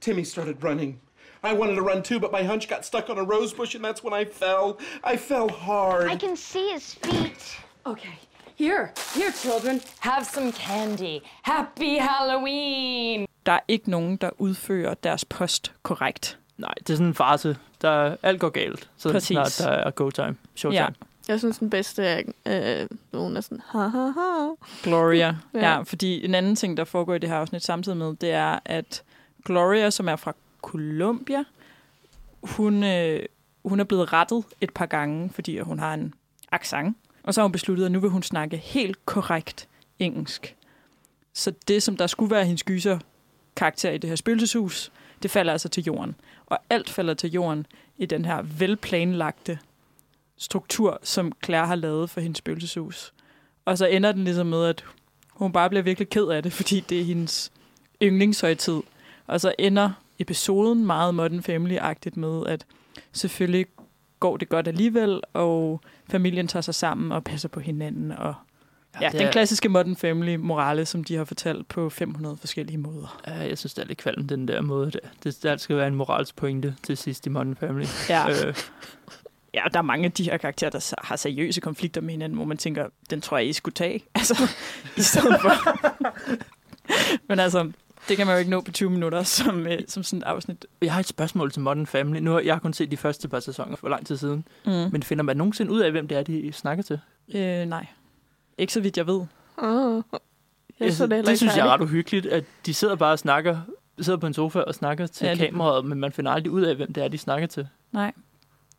Timmy started running. I wanted to run too, but my hunch got stuck on a rose bush, and that's when I fell. I fell hard. I can see his feet. Okay. Here, here, children. Have some candy. Happy Halloween! Der er ikke nogen, der udfører deres post korrekt. Nej, det er sådan en farse. Der alt går galt, så Præcis. snart der er go time, showtime. Ja. Jeg synes, den bedste er, øh, nogen er sådan, ha ha ha. Gloria. Ja. ja. fordi en anden ting, der foregår i det her afsnit samtidig med, det er, at Gloria, som er fra Colombia, hun, øh, hun er blevet rettet et par gange, fordi hun har en accent. Og så har hun besluttet, at nu vil hun snakke helt korrekt engelsk. Så det, som der skulle være hendes gyser karakter i det her spøgelseshus, det falder altså til jorden. Og alt falder til jorden i den her velplanlagte struktur, som Claire har lavet for hendes spøgelseshus. Og så ender den ligesom med, at hun bare bliver virkelig ked af det, fordi det er hendes yndlingshøjtid. Og så ender episoden meget Modern Family-agtigt med, at selvfølgelig går det godt alligevel, og familien tager sig sammen og passer på hinanden. Og ja, den er- klassiske Modern Family-morale, som de har fortalt på 500 forskellige måder. Ja, jeg synes, det er lidt kvalm, den der måde. Der, det, der skal være en moralsk pointe til sidst i Modern Family. [LAUGHS] Ja. Øh, Ja, der er mange af de her karakterer, der har seriøse konflikter med hinanden, hvor man tænker, den tror jeg, I skulle tage. [LAUGHS] Altså, i stedet for. [LAUGHS] Men altså, det kan man jo ikke nå på 20 minutter, som, øh, som sådan et afsnit. jeg har et spørgsmål til Modern Family. Nu har jeg kun set de første par sæsoner for lang tid siden. Mm. Men finder man nogensinde ud af, hvem det er, de snakker til? Øh, nej. Ikke så vidt jeg ved. Oh. Jeg så det, heller det ikke synes jeg er ret uhyggeligt, at de sidder bare og snakker, sidder på en sofa og snakker til Ja, kameraet, men man finder aldrig ud af, hvem det er, de snakker til. Nej.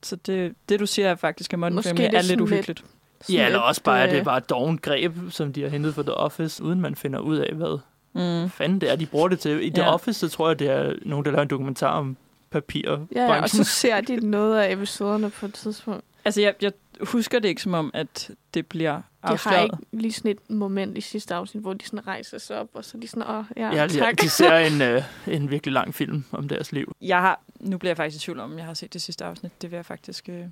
Så det, det du siger er faktisk, at Modern Family det er er lidt sådan lidt- uhyggeligt. Ja, eller også bare, at det er øh, bare et dovent greb, som de har hentet fra The Office, uden man finder ud af, hvad Mm. fanden det er, de bruger det til. I The Ja. Office, så tror jeg, det er nogen, der laver en dokumentar om papir. Ja, og så ser de noget af episoderne på et tidspunkt. Altså, jeg, jeg husker det ikke som om, at det bliver De har afsløret. ikke lige sådan et moment i sidste afsnit, hvor de sådan rejser sig op, og så er de sådan, åh, ja, Ja, tak. de, de ser [LAUGHS] en, øh, en virkelig lang film om deres liv. Jeg har, nu bliver jeg faktisk i tvivl om, om jeg har set det sidste afsnit. Det vil jeg faktisk, øh, det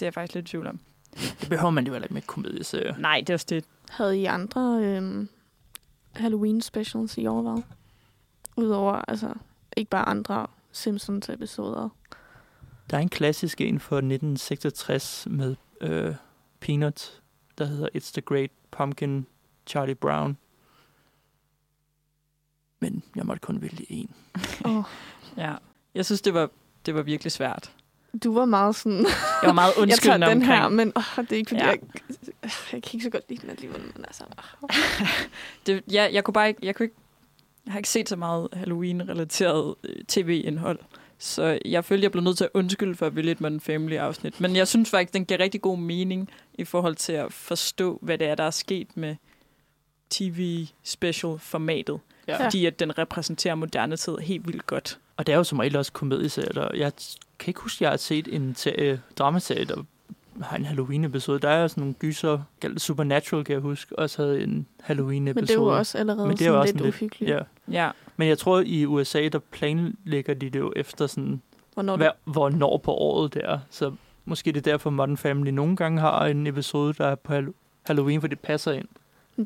er jeg faktisk lidt i tvivl om. Det behøver man jo heller ikke med komedieserie. Nej, det er også det. Havde I andre øhm, Halloween specials i overvejet? Udover, altså, ikke bare andre Simpsons-episoder. Der er en klassisk en fra 1966 med øh, Peanuts, der hedder It's the Great Pumpkin Charlie Brown. Men jeg måtte kun vælge en. Oh, [LAUGHS] Ja. Jeg synes, det var, det var virkelig svært. du var meget sådan... Jeg var meget [LAUGHS] jeg undskyldende tager den her, omkring- men oh, det er ikke, fordi Ja. ja. jeg, jeg kan ikke så godt lide den alligevel. Men altså, oh. [LAUGHS] Det, ja, jeg kunne bare ikke, jeg kunne ikke, jeg har ikke set så meget Halloween-relateret øh, tv-indhold. Så jeg følte, jeg blev nødt til at undskylde for at vælge et Modern Family-afsnit. Men jeg synes faktisk, den giver rigtig god mening i forhold til at forstå, hvad det er, der er sket med tv-special-formatet. Ja. Fordi at den repræsenterer moderne tid helt vildt godt. Og det er jo som regel også komedieserier. Der, jeg kan ikke huske, at jeg har set en serie, dramaserie, der har en Halloween-episode. Der er sådan nogle gyser, kaldt Supernatural, kan jeg huske, også havde en Halloween-episode. Men det er jo også allerede Men det jo sådan også lidt uhyggeligt. Ja. Ja. Men jeg tror, i USA, der planlægger de det jo efter sådan, Hvornår hver, hvornår på året det er. Så måske det er derfor, Modern Family nogle gange har en episode, der er på Hall- Halloween, for det passer ind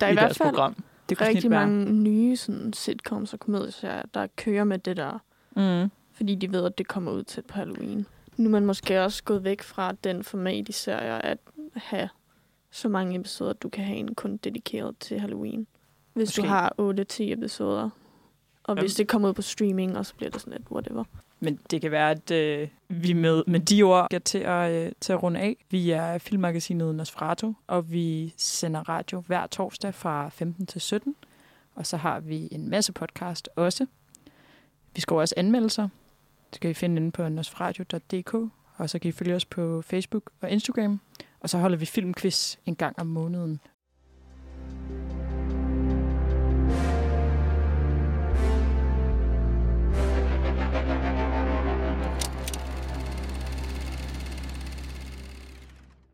der er i i hvert deres fald program. Det kunne rigtig mange nye sådan, sitcoms og komedieserier, der kører med det der. Mm. Fordi de ved, at det kommer ud til på Halloween. Nu er man måske også gået væk fra den format i serier, at have så mange episoder, at du kan have en kun dedikeret til Halloween. Hvis Måske. du har 8-10 episoder. Og hvis det kommer ud på streaming, og så bliver det sådan lidt whatever. Men det kan være, at øh, vi med, med de ord skal til at, øh, til at runde af. Vi er filmmagasinet Nosferatu, og vi sender radio hver torsdag fra 15 til 17. Og så har vi en masse podcast også. Vi skriver også anmeldelser. Det kan I finde inde på nosferatu.dk. Og så kan I følge os på Facebook og Instagram. Og så holder vi filmquiz en gang om måneden